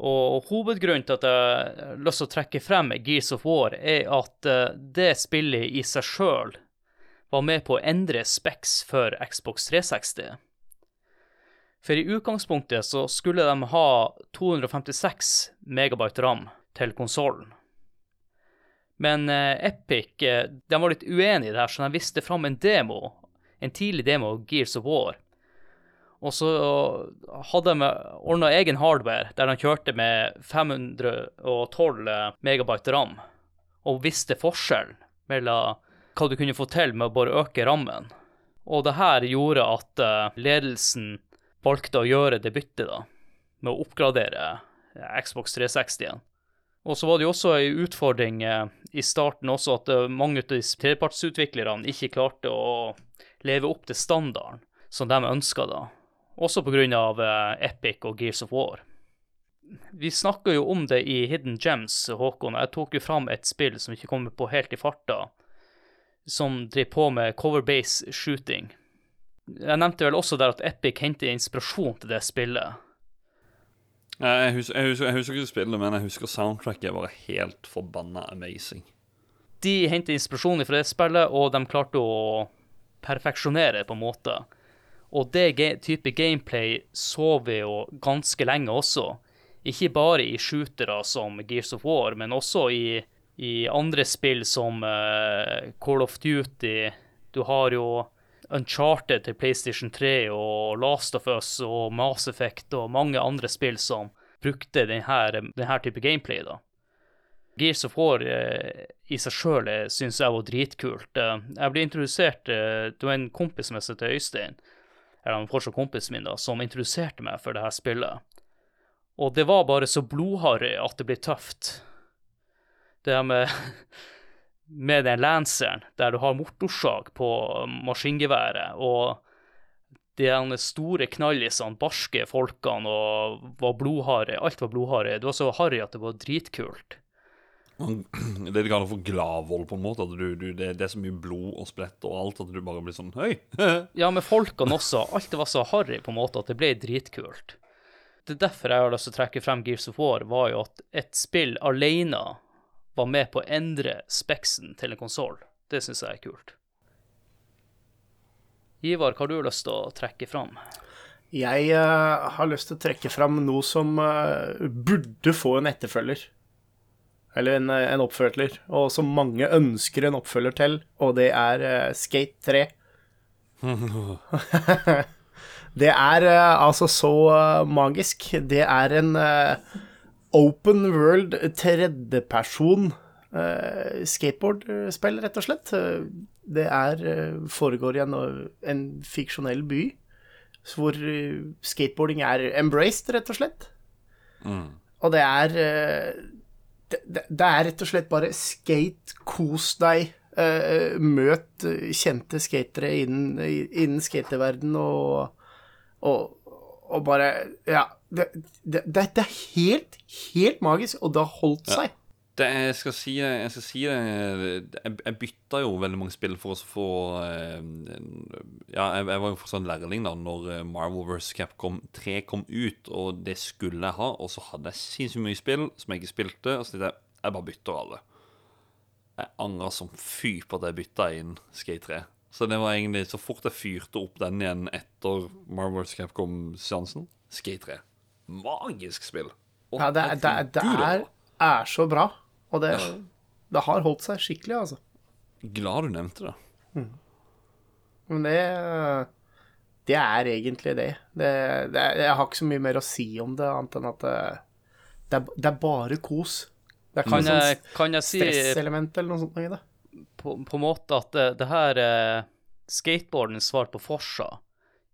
Og hovedgrunnen til at jeg har lyst til å trekke frem Gears of War, er at eh, det spillet i seg sjøl var med på å endre Specs for Xbox 360. For i utgangspunktet så skulle de ha 256 megabyte ram til konsollen. Men eh, Epic eh, de var litt uenige der, så de viste fram en demo, en tidlig demo av Gears of War. Og så hadde de ordna egen hardware der de kjørte med 512 megabyte ram, og visste forskjellen mellom hva du kunne få til med å bare øke rammen. Og det her gjorde at eh, ledelsen valgte å gjøre det byttet, da, med å oppgradere eh, Xbox 360 igjen. Og så var det jo også ei utfordring eh, i starten også at mange av de trepartsutviklerne ikke klarte å leve opp til standarden som de ønska da. Også pga. Eh, Epic og Gears of War. Vi snakka jo om det i Hidden Gems, Håkon. Jeg tok jo fram et spill som ikke kommer på helt i farta, som driver på med cover-base shooting. Jeg nevnte vel også der at Epic henter inspirasjon til det spillet. Jeg husker, jeg, husker, jeg husker ikke spillet, men jeg husker soundtracket var helt forbanna amazing. De henter inspirasjon fra det spillet, og de klarte å perfeksjonere på en måte. Og det type gameplay så vi jo ganske lenge også. Ikke bare i shootere som Gears of War, men også i, i andre spill som uh, Call of Duty. Du har jo Uncharted til PlayStation 3 og Last of Us og Mass Effect og mange andre spill som brukte denne, denne type gameplay. da. Gears of War eh, i seg sjøl syns jeg var dritkult. Eh, jeg ble introdusert eh, Det var en kompis som heter Øystein, eller han fortsatt kompisen min, da, som introduserte meg for det her spillet. Og det var bare så blodharry at det blir tøft. Det her med [laughs] med den lanceren, der du har mortorsag på maskingeværet, og de store knallisene, barske folkene, og var blodharry. Alt var blodharry. Det var så harry at det var dritkult. [clears throat] Det de kaller for gladvold, på en måte. At du, du, det, det er så mye blod og splett og alt at du bare blir sånn Høy! [laughs] Ja, med folkene også. Alt var så harry på en måte at det ble dritkult. Det er derfor jeg har lyst til å trekke frem Gears of War, var jo at et spill alene var med på å endre speksen til en konsoll. Det syns jeg er kult. Ivar, hva har du lyst til å trekke fram? Jeg uh, har lyst til å trekke fram noe som uh, burde få en etterfølger. Eller en, eh, en oppfølger. Og som mange ønsker en oppfølger til, og det er uh, Skate 3. [laughs] det er uh, altså så uh, magisk. Det er en open world tredjeperson skateboardspill, rett og slett. Det er, foregår i en, en fiksjonell by hvor skateboarding er embraced, rett og slett. Og det er det, det, det er rett og slett bare skate, kos deg, uh, møt eh, kjente skatere innen, innen skateverden og, og, og bare Ja. Det, det, er helt, helt magisk, og det har holdt seg. Det jeg skal si, jeg skal si det Jeg, jeg bytta jo veldig mange spill for å få eh, Ja, jeg, jeg var jo fortsatt lærling da når eh, Marvel vs. Capcom 3 kom ut, og det skulle jeg ha. Og så hadde jeg sinnssykt mye spill som jeg ikke spilte, og så tenkte jeg jeg bare bytter alle. Jeg angra som fy på at jeg bytta inn Skate 3. Så det var egentlig så fort jeg fyrte opp den igjen etter Marvel vs. Capcom-seansen, Skate 3. Magisk spill. Og, Ja, det, det, det, det er, er så bra, og det, det har holdt seg skikkelig, altså. Glad du nevnte det. Men det Det er egentlig det. det, det er, jeg har ikke så mye mer å si om det, annet enn at det, det, er, bare kos. Det er ikke Kan noe sånn kan jeg si stresselement eller noe sånt i det. på, på en måte at det, det her er skateboardens svar på Forsa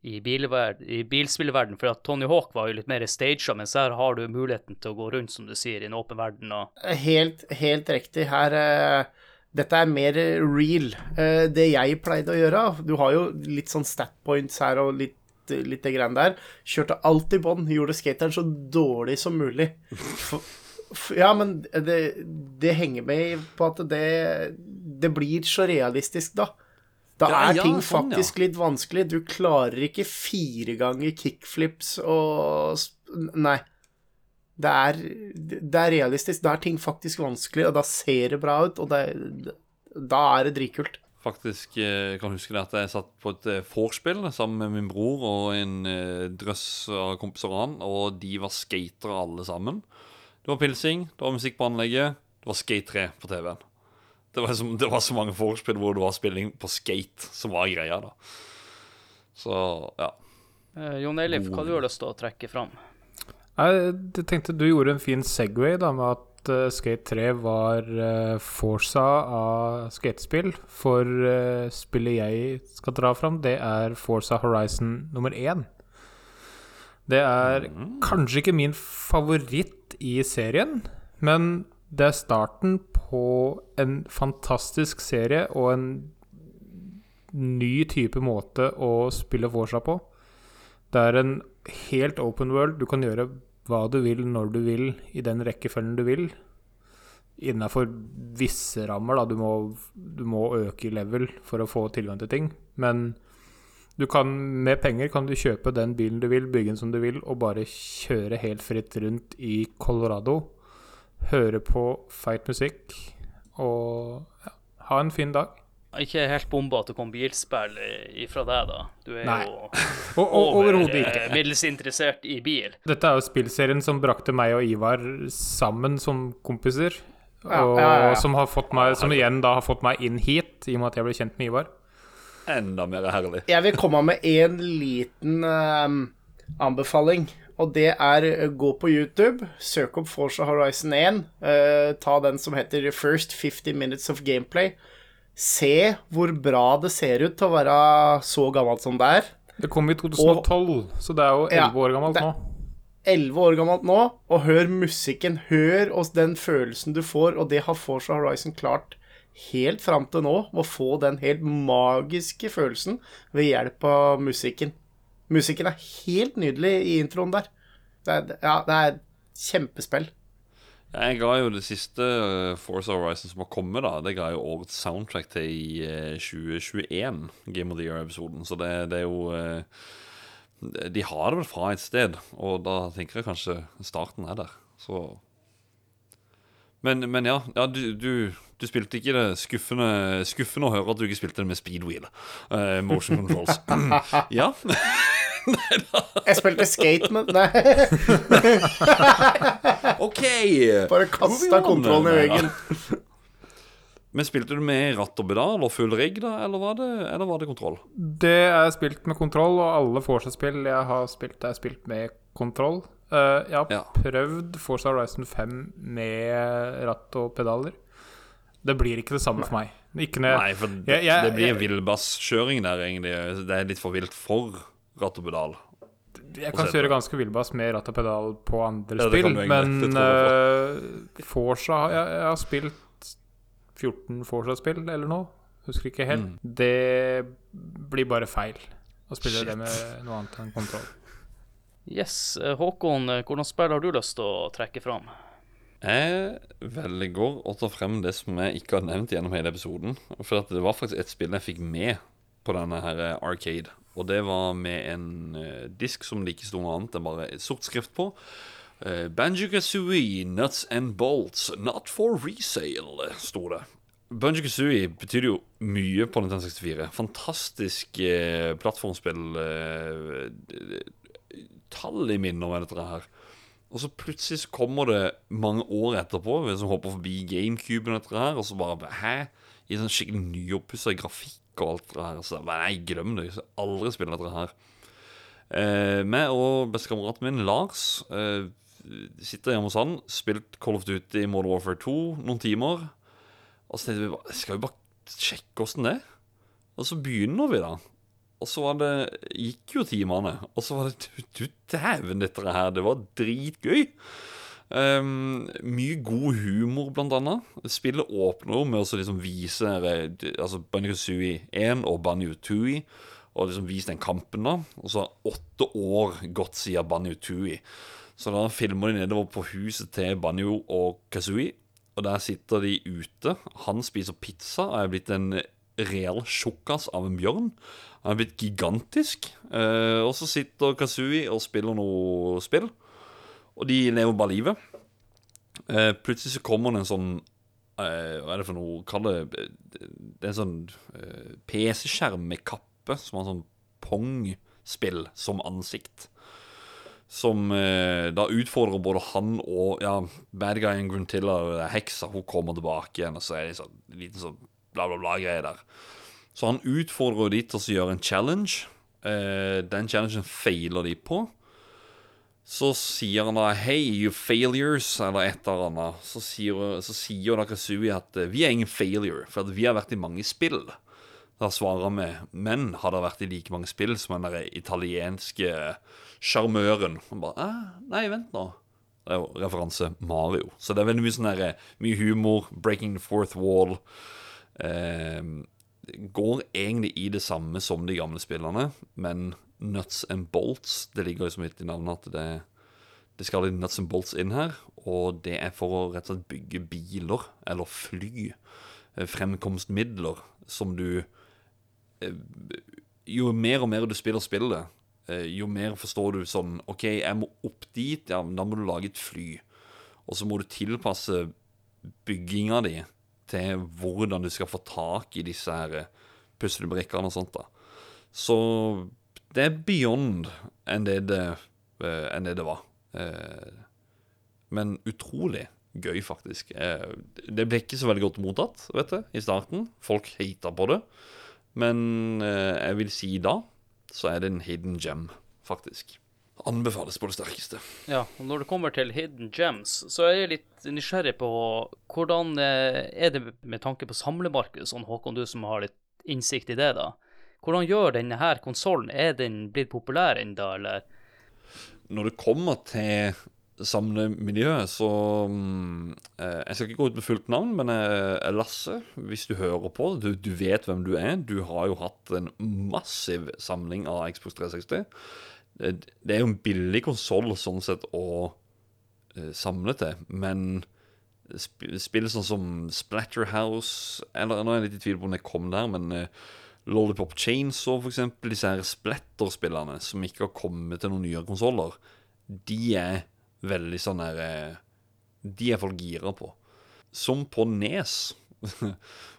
i, i bilspillverden, for at Tony Hawk var jo litt mer staged, mens her har du muligheten til å gå rundt, som du sier, i en åpen verden. og Helt, helt riktig. Her uh, Dette er mer real. Uh, det jeg pleide å gjøre Du har jo litt sånn stat points her og litt, litt det greiene der. Kjørte alt i bånd. Gjorde skateren så dårlig som mulig. For, ja, men det, det henger med på at det, det blir så realistisk, da. Da Ja, er ja, ting sånn, ja. faktisk litt vanskelig. Du klarer ikke fire ganger kickflips og Nei. Det er, det er realistisk. Da er ting faktisk vanskelig, og da ser det bra ut, og det, da er det dritkult. Faktisk jeg kan huske det at jeg satt på et eh, vorspiel sammen med min bror og en eh, drøss av kompiser og han, og de var skatere alle sammen. Det var pilsing, det var musikk på anlegget, det var Skate 3 på TV-en. Det var, så, det var så mange vorspiel hvor det var spilling på skate som var greia, da. Så ja. Eh, Jon Eilif, hva du har lyst til å trekke fram? Jeg tenkte du gjorde en fin Segway da med at uh, Skate 3 var uh, Forsa av skatespill. For uh, spillet jeg skal dra fram, det er Forsa Horizon nummer én. Det er kanskje ikke min favoritt i serien, men det er starten på en fantastisk serie og en ny type måte å spille Forsa på. Det er en helt open world. Du kan gjøre hva du vil, når du vil, i den rekkefølgen du vil. Innafor visse rammer, da. Du må, du må øke i level for å få tilgang til ting. Men du kan, med penger kan du kjøpe den bilen du vil, bygge den som du vil, og bare kjøre helt fritt rundt i Colorado. Høre på feit musikk og ja, ha en fin dag. Ikke helt bomba at det kom bilspill ifra deg, da. Du er Nei. jo [laughs] overhodet ikke. eh, middels interessert i bil. Dette er jo spillserien som brakte meg og Ivar sammen som kompiser. Og ja, ja, ja. Som, har fått meg, som igjen da har fått meg inn hit, i og med at jeg ble kjent med Ivar. Enda mer herlig. Jeg vil komme med en liten um, anbefaling. Og det er eh, gå på YouTube, søk opp Forza Horizon 1. eh, ta den som heter First 50 Minutes of Gameplay. Se hvor bra det ser ut til å være så gammelt som det er. Det kom i 2012, så det er jo Ja, 11 år gammelt nå. 11 år gammelt nå, og hør musikken. Hør oss den følelsen du får, og det har Forza Horizon klart helt fram til nå. Å få den helt magiske følelsen ved hjelp av musikken. Musikken er helt nydelig i introen der. Det er, ja, det er kjempespill. Jeg ga jo det siste Force Forza Horizon som har kommet, da. Det ga jo årets soundtrack til i eh, 2021, Game of the Year-episoden. Så det, det er jo eh, De har det vel fra et sted, og da tenker jeg kanskje starten er der. Så Men, men ja, ja du, du, du spilte ikke det skuffende Skuffende å høre at du ikke spilte det med speedwheel. Uh, motion controls. [laughs] ja. [laughs] Jeg spilte skate, men Nei, [laughs] OK! bare kasta kontrollen i veggen. Men spilte du med ratt og pedal og full rigg, da, eller var det, eller var det kontroll? Det er spilt med kontroll, og alle Forza-spill jeg har spilt, er spilt med kontroll. Eh, jeg har Ja. prøvd Forza Horizon 5 med ratt og pedaler. Det blir ikke det samme for meg. Ikke når Nei, for det, jeg- jeg- det blir villbasskjøring der, egentlig. Det er litt for vilt for ratt og pedal. Jeg kan kjøre ganske villbass med ratt og pedal på andre Ja, spill, men uh, Forsa jeg, jeg har spilt 14 Forsa-spill eller noe. Husker ikke helt. Mm. Det blir bare feil å spille Shit. det med noe annet enn kontroll. Yes, eh, Håkon, eh, hvordan spill har du lyst til å trekke fram? Jeg velger å ta frem det som jeg ikke har nevnt gjennom hele episoden. For det var faktisk et spill jeg fikk med på denne her eh, Arcade. Og det var med en eh, disk som det ikke sto noe annet enn bare sort skrift på. Uh, Banjo Kazooie, nuts and bolts, not for resale, sto det. Banjo Kazooie betyr jo mye på Nintendo 64. Fantastisk eh, plattformspill. Eh, i minner med dette her. Og så plutselig så kommer det mange år etterpå, vi som hopper forbi GameCuben etter det her, og så bare Hæ? I sånn skikkelig nyoppussa grafikk og alt det her. Så jeg bare, nei, glem det. Jeg skal aldri spille dette her. Eh, meg og bestekameraten min, Lars, eh, sitter hjemme hos han, spilt Call of Duty i Modern Warfare 2 noen timer. Og så tenkte vi bare Skal vi bare sjekke åssen det er? Og så begynner vi, da. Og så var det Gikk jo timene. Og så var det Du, du dæven, dette her. Det var dritgøy. Um, mye god humor, blant annet. Spillet åpner med å liksom vise eh, Altså Banjo-Sui 1 og Banjo-Tui. Og liksom vise den kampen, da. Og så har åtte år gått siden Banjo-Tui. Så da filmer de nedover på huset til Banjo og Kazui. Og der sitter de ute. Han spiser pizza og er blitt en real tjukkas av en bjørn. Han er blitt gigantisk. Eh, og så sitter Kazooie og spiller noe spill. Og de lever bare livet. Eh, plutselig så kommer det en sånn eh, Hva er det for noe Kall det Det er en sånn eh, PC-skjerm med kappe som har sånn Pong-spill som ansikt. Som eh, da utfordrer både han og ja, bad guyen Gruntilla, heksa, hun kommer tilbake igjen, og så er det sånn liten sånn bla, bla, bla-greie der. Så han utfordrer de til å gjøre en challenge. Eh, den challengen feiler de på. Så sier han da 'Hey, you failures', eller et eller annet. Så sier, så sier Nakasui at eh, 'vi er ingen failure, for vi har vært i mange spill'. Da svarer vi 'men har det vært i like mange spill som den der italienske sjarmøren'? Han bare «Æ, 'Nei, vent nå'. Det er jo referanse Mario. Så det er veldig mye sånn der, mye humor, breaking the fourth wall. Eh, går egentlig i det samme som de gamle spillene, men nuts and bolts Det ligger jo så litt i navnet at det, det skal litt nuts and bolts inn her. Og det er for å rett og slett bygge biler, eller fly, eh, fremkomstmidler, som du eh, Jo mer og mer du spiller spillet, eh, jo mer forstår du sånn OK, jeg må opp dit, ja, men da må du lage et fly. Og så må du tilpasse bygginga di til hvordan du skal få tak i disse her eh, puslebrikkene og sånt. da. Så det er beyond enn det det, uh, enn det, det var. Uh, Men utrolig gøy, faktisk. Uh, Det ble ikke så veldig godt mottatt vet du, i starten. Folk hata på det. Men jeg vil si da så er det en hidden gem, faktisk. Anbefales på det sterkeste. Ja, og når det kommer til hidden gems, så er jeg litt nysgjerrig på hvordan eh, er det med tanke på samlemarkedet, sånn Håkon, du som har litt innsikt i det, da. Hvordan gjør denne her konsollen? Er den blitt populær ennå, eller? Når det kommer til samlemiljøet, så mm, eh, Jeg skal ikke gå ut med fullt navn, men eh, Lasse, hvis du hører på, du, du vet hvem du er. Du har jo hatt en massiv samling av Xbox 360. Det, det er jo en billig konsoll sånn sett å eh, samle til, men sp spill sånn som Splatterhouse Eller nå er jeg litt i tvil på om det kom der, men eh, Lollipop Chainsaw, for eksempel, disse her Splatter-spillene som ikke har kommet til noen nyere konsoller, de er veldig sånn eh, De er folk gira på. Som på Nes. [laughs]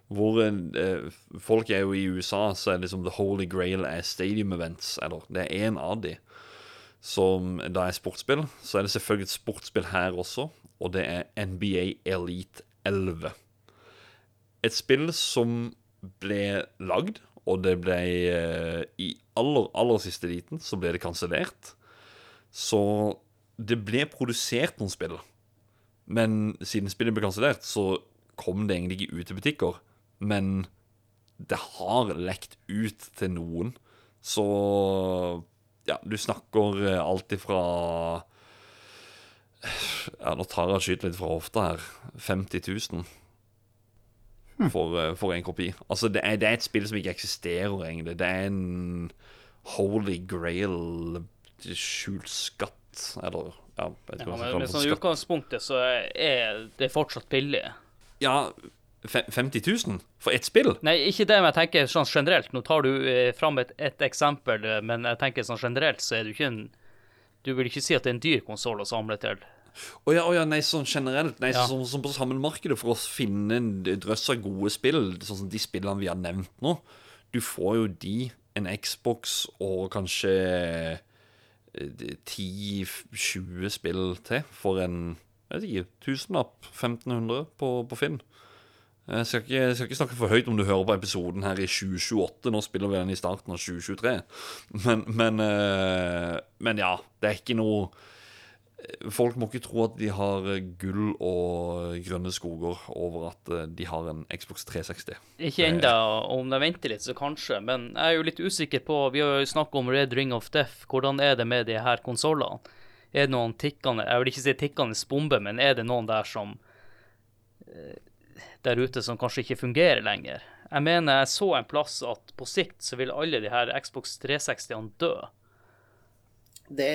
Hvor eh, folk er jo i USA, så er liksom The Holy Grail er stadium events. Eller det er én av de som da er sportsspill. Så er det selvfølgelig et sportsspill her også, og det er NBA Elite 11. Et spill som ble lagd, og det ble eh, I aller, aller siste liten så ble det kansellert. Så det ble produsert noen spill, men siden spillet ble kansellert, så kom det egentlig ikke ut i butikker. Men det har lekt ut til noen. Så ja, du snakker eh, alt ifra Ja, nå tar jeg og skyter litt fra hofta her. 50 000 for, eh, for en kopi. Altså, det er, det er et spill som ikke eksisterer, egentlig. Det er en holy grail skjult skatt, eller ja, jeg vet ikke Ja, hva jeg skal men det for sånn skatt. utgangspunktet så er det fortsatt billig. Ja, 50 000 for ett spill? Nei, ikke det, men jeg tenker sånn generelt. Nå tar du eh, fram et, et eksempel, eh, men jeg tenker sånn generelt så er du ikke en Du vil ikke si at det er en dyr konsoll å samle til. Å ja, oh ja, nei, sånn generelt. Nei, Ja. sånn, sånn på sammenmarkedet for å finne en drøss av gode spill, sånn som de spillene vi har nevnt nå. Du får jo de, en Xbox og kanskje eh, 10-20 spill til for en jeg vet ikke, tusenlapp, 1500 på, på Finn. Jeg skal, ikke, jeg skal ikke snakke for høyt om du hører på episoden her i 2028. Nå spiller vi den i starten av 2023. Men, men, eh, men ja, det er ikke noe Folk må ikke tro at de har gull og grønne skoger over at eh, de har en Xbox 360. Ikke enda, om de venter litt, så kanskje, men jeg er jo litt usikker på Vi har jo snakket om Red Ring of Death. Hvordan er det med de her konsollene? Er det noen tikkende Jeg vil ikke si tikkende bombe, men er det noen der som eh, Der ute som kanskje ikke fungerer lenger? Jeg mener jeg så en plass at på sikt så vil alle de her Xbox 360-ene dø. Det,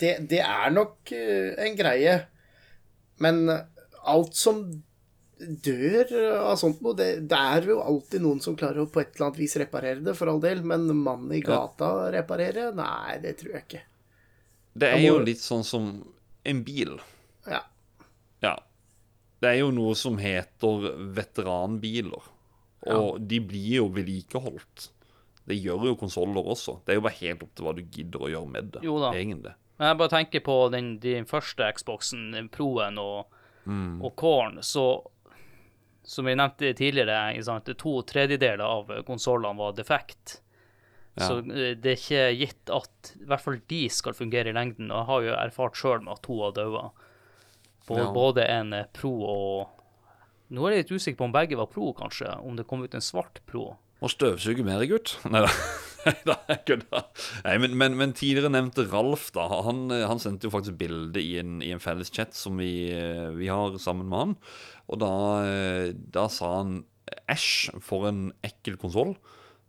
det, det er nok eh, en greie. Men alt som dør av sånt noe, det, det er jo alltid noen som klarer å på et eller annet vis reparere det, for all del. Men mannen i gata reparere? Nei, det tror jeg ikke. Det er jo litt sånn som en bil. Ja. Ja. Det er jo noe som heter veteranbiler. Og de blir jo vedlikeholdt. Det gjør jo konsoller også. Det er jo bare helt opp til hva du gidder å gjøre med det. Jo da. Egentlig. Men jeg bare tenker på den, den første Xboxen, den Proen og, og Corn, så Som vi nevnte tidligere, to tredjedeler av konsollene var defekt. Ja. Så eh, det er ikke gitt at i hvert fall de skal fungere i lengden. Og jeg har jo erfart sjøl med at to har daua. Både, Ja. både en eh, pro og Nå er jeg litt usikker på om begge var pro, kanskje. Om det kom ut en svart pro. Og støvsuge mer, gutt. [laughs] Nei da. Nei, men, men, men tidligere nevnte Ralf, da. Han, han sendte jo faktisk bilde i en, i en felles chat som vi, eh, vi har sammen med han. Og da, eh, da sa han æsj, for en ekkel konsoll.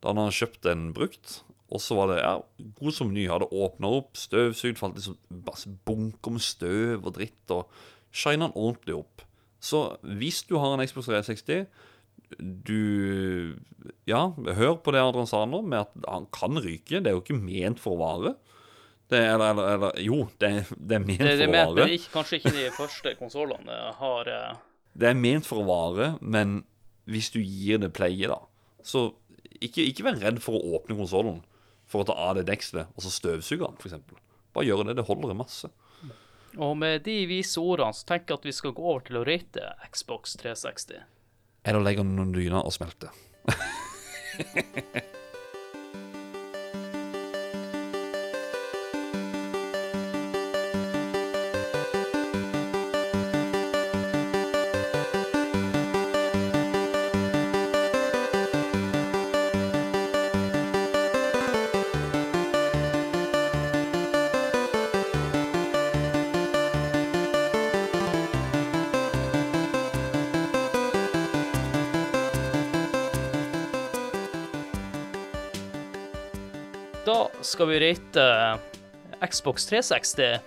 Da han hadde kjøpt en brukt. Og så var det ja, god som ny. Hadde åpna opp, støvsugd, falt liksom bunker med støv og dritt. Og shina den ordentlig opp. Så hvis du har en Xbox 360 du Ja, hør på det Adrian sa nå, med at han kan ryke. Det er jo ikke ment for å vare. Det, eller, eller, eller Jo, det, er- det er ment Det, det for å vare. ikke, kanskje ikke de første konsollene har eh, Det er ment for å vare, men hvis du gir det pleie, da Så ikke, ikke vær redd for å åpne konsollen for å ta av det dekselet og så støvsuge den, f.eks. Bare gjør det. Det holder masse. Og med de vise ordene så tenker jeg at vi skal gå over til å rate Xbox 360. Eller legge noen dyna og smelte. [laughs] skal vi rate Xbox 360.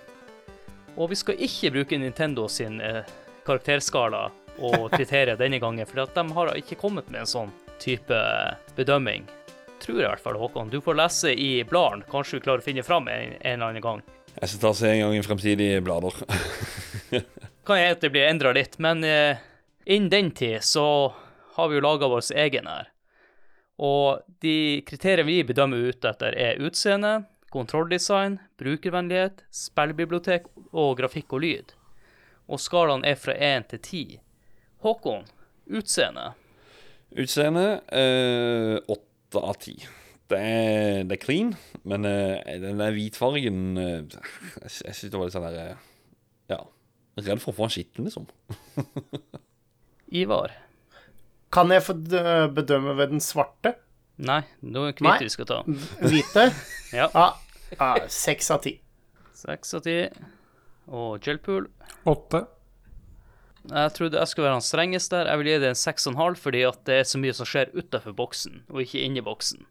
Og vi skal ikke bruke Nintendo sin eh, karakterskala og [laughs] kriterier denne gangen, for de har ikke kommet med en sånn type bedømming. Tror jeg i hvert fall, Håkon. Du får lese i bladene. Kanskje vi klarer å finne fram en, en eller annen gang. Jeg skal ta og se en gang i fremtidige blader. [laughs] Kan hende det blir endra litt, men eh, innen den tid så har vi jo laga vår egen her. Og de kriteriene vi bedømmer ut etter, er utseende, kontrolldesign, brukervennlighet, spillbibliotek og grafikk og lyd. Og skalaen er fra 1 til 10. Håkon, utseende. Utseende eh, åtte av ti. Det er, det er clean, men eh, den der hvitfargen eh, Jeg, jeg syns det var litt sånn der eh, Ja. Redd for å få den skitten, liksom. [laughs] Ivar. Kan jeg få bedømme ved den svarte? Nei, det er hvite vi skal ta. Hvite? [laughs] Ja. Seks ah, ah, av ti. Seks av ti. Og Gelpool. Åtte. Jeg trodde jeg skulle være han strengeste der. Jeg vil gi det en 6,5 fordi at det er så mye som skjer utafor boksen, og ikke inni boksen.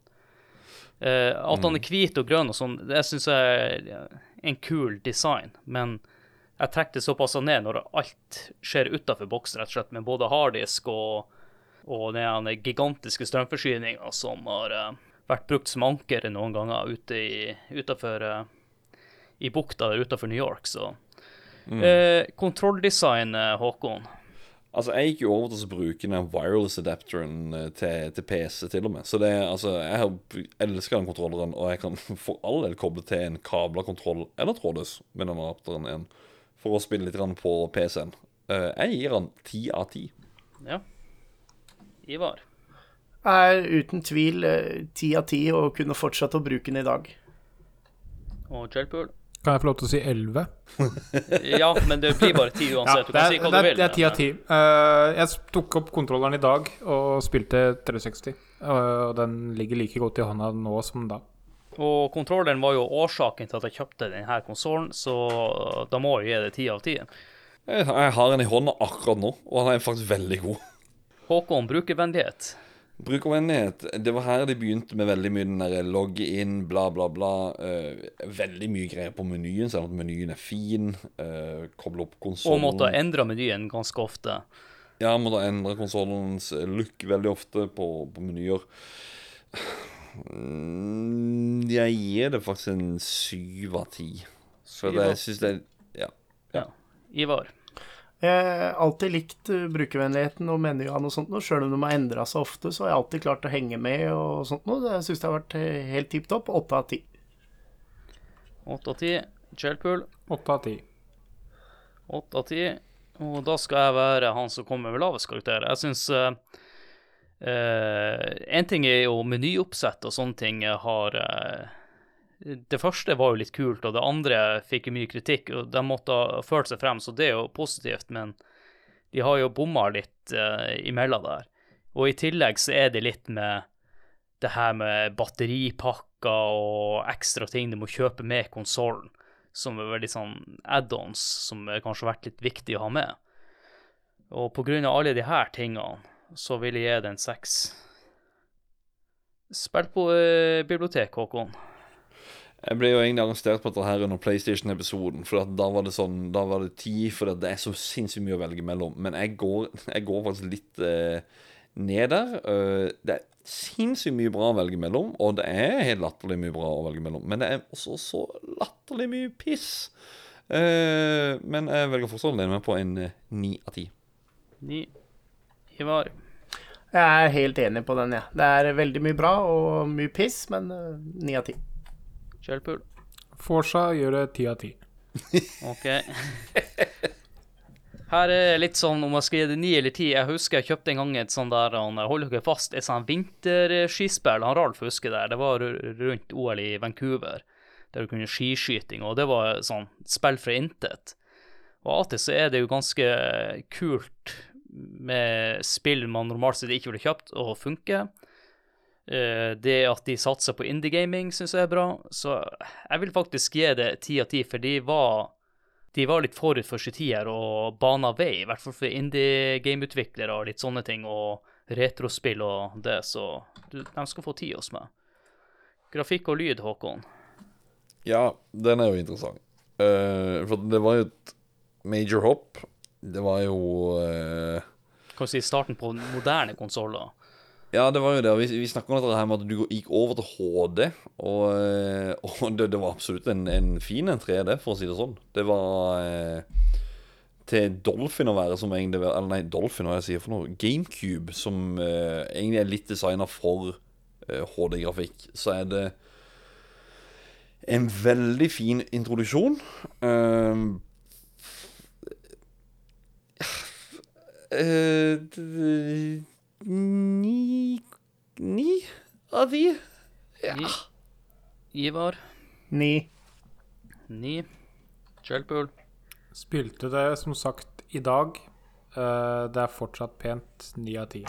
Uh, at han er hvit og grønn og sånn, det syns jeg er en kul design, men jeg trekker det såpass ned når alt skjer utafor boksen, rett og slett, med både harddisk og, og den gigantiske strømforsyninga som har eh, vært brukt som anker noen ganger ute i, utenfor, eh, i bukta der utafor New York, så Eh, kontrolldesign, Håkon. Altså, Jeg gikk jo over til å bruke den wireless adapteren eh, til, til PC, til og med. Så det altså, jeg har- elsker den kontrolleren, og jeg kan [laughs] for all del koble til en kabla kontroll eller trådløs med den adapteren igjen, for å spille litt på PC-en. Jeg gir den ti av ti. Ja. Ivar. Er uten tvil eh, ti av ti og kunne fortsatt å bruke den i dag. Og Kjellpool Kan jeg få lov til å si elleve? [laughs] Ja, men det blir bare ti uansett. du det kan er, si hva det du vil. det er ti av ti. Eh, jeg tok opp kontrolleren i dag og spilte 360. Uh, og den ligger like godt i hånda nå som da. Og kontrolleren var jo årsaken til at jeg kjøpte denne konsollen, så da må jeg gi det ti av ti. Jeg, jeg har den i hånda akkurat nå, og den er faktisk veldig god. Håkon, brukervennlighet. Brukervennlighet. Det var her de begynte med veldig mye den der logg inn, bla, bla, bla. Uh, veldig mye greier på menyen, selv om menyen er fin. Uh, koble opp Og måtte ha endra menyen ganske ofte. Ja, måtte endre konsollens look veldig ofte på, på menyer. Mm, Jeg gir det faktisk en syv av ti. For jeg syns det er Ja. Ja. Ivar. Jeg har alltid likt eh, brukervennligheten og menyene og sånt noe. Sjøl om de har endra seg ofte, så har jeg alltid klart å henge med og sånt noe. Jeg syns det har vært eh, helt tipp topp. Åtte av ti. Åtte av ti. Gelpool. Åtte av ti. Åtte av ti. Og da skal jeg være han som kommer med lavest karakter. Jeg syns Eh, en ting er jo menyoppsett og sånne ting har eh, Det første var jo litt kult, og det andre fikk jo mye kritikk, og de måtte ha følt seg frem, så det er jo positivt, men de har jo bomma litt uh, imellom der. Og i tillegg så er det litt med det her med batteripakker og ekstra ting du må kjøpe med konsollen, som er veldig sånn add-ons som kanskje vært litt viktig å ha med. Og på grunn av alle de her tingene, så vil jeg gi det en seks. Spill på uh, bibliotek, Håkon. Jeg ble jo egentlig arrestert på dette her under PlayStation-episoden. For da var det sånn Da var det ti, for det er så sinnssykt mye å velge mellom. Men jeg går, jeg går faktisk litt eh, ned der. Uh, det er sinnssykt mye bra å velge mellom, og det er helt latterlig mye bra å velge mellom. Men det er også så latterlig mye piss. Uh, men jeg velger fortsatt å lene meg på en eh, ni av ti. Ni. Ivar. Jeg er helt enig på den, jeg. Ja. Det er veldig mye bra og mye piss, men ni av ti. Kjellpul. Forsa gjør det ti av ti. [laughs] OK. Her er litt sånn om jeg skal gi det ni eller ti. Jeg husker jeg kjøpte en gang et sånn der han holder dere fast, et sånn vinterskispill. Han Ralf husker det. Det var rundt OL i Vancouver, der du kunne skiskyting, og det var sånn spill fra intet. Og av og til så er det jo ganske kult med spill man normalt sett ikke ville kjøpt, og funker. Eh, Det at de satser på indie-gaming, syns jeg er bra. Så jeg vil faktisk gi det ti av ti, for de var de var litt forut for sin tid her og bana vei, i hvert fall for indie-gameutviklere og litt sånne ting, og retrospill og det, så du, de skal få tid hos meg. Grafikk og lyd, Håkon. Ja, den er jo interessant. Uh, for det var jo et major hop. Det var jo uh... Kan du si starten på moderne konsoller. Ja, det var jo det. Vi, vi snakka om dette her med at du gikk over til HD. Og, eh, og det, det var absolutt en, en fin en 3D, for å si det sånn. Det var eh, til Dolphin å være som egentlig Eller nei, Dolphin, hva jeg sier for noe. GameCube, som eh, egentlig er litt designa for eh, HD-grafikk. Så er det en veldig fin introduksjon. Eh, eh, d- Ni Ni av ti? Ja. Ni. Ivar, Ni. ni. Kjellpul, Spilte det som sagt i dag. Eh, det er fortsatt pent. Ni av ti.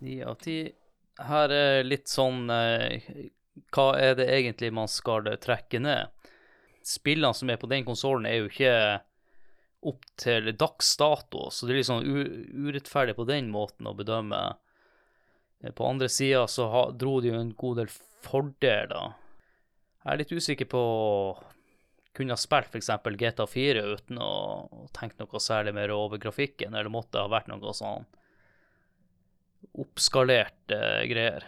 ni av ti. Her er litt sånn eh, Hva er det egentlig man skal trekke ned? Spillene som er på den konsollen, er jo ikke opp til dags dato, så det er litt sånn urettferdig på den måten å bedømme. Eh, På andre sida så ha, dro de jo en god del fordeler. Jeg er litt usikker på kunne ha spilt f.eks. GTA 4 uten å tenke noe særlig mer over grafikken, eller måtte ha vært noe sånn oppskalert eh, greier.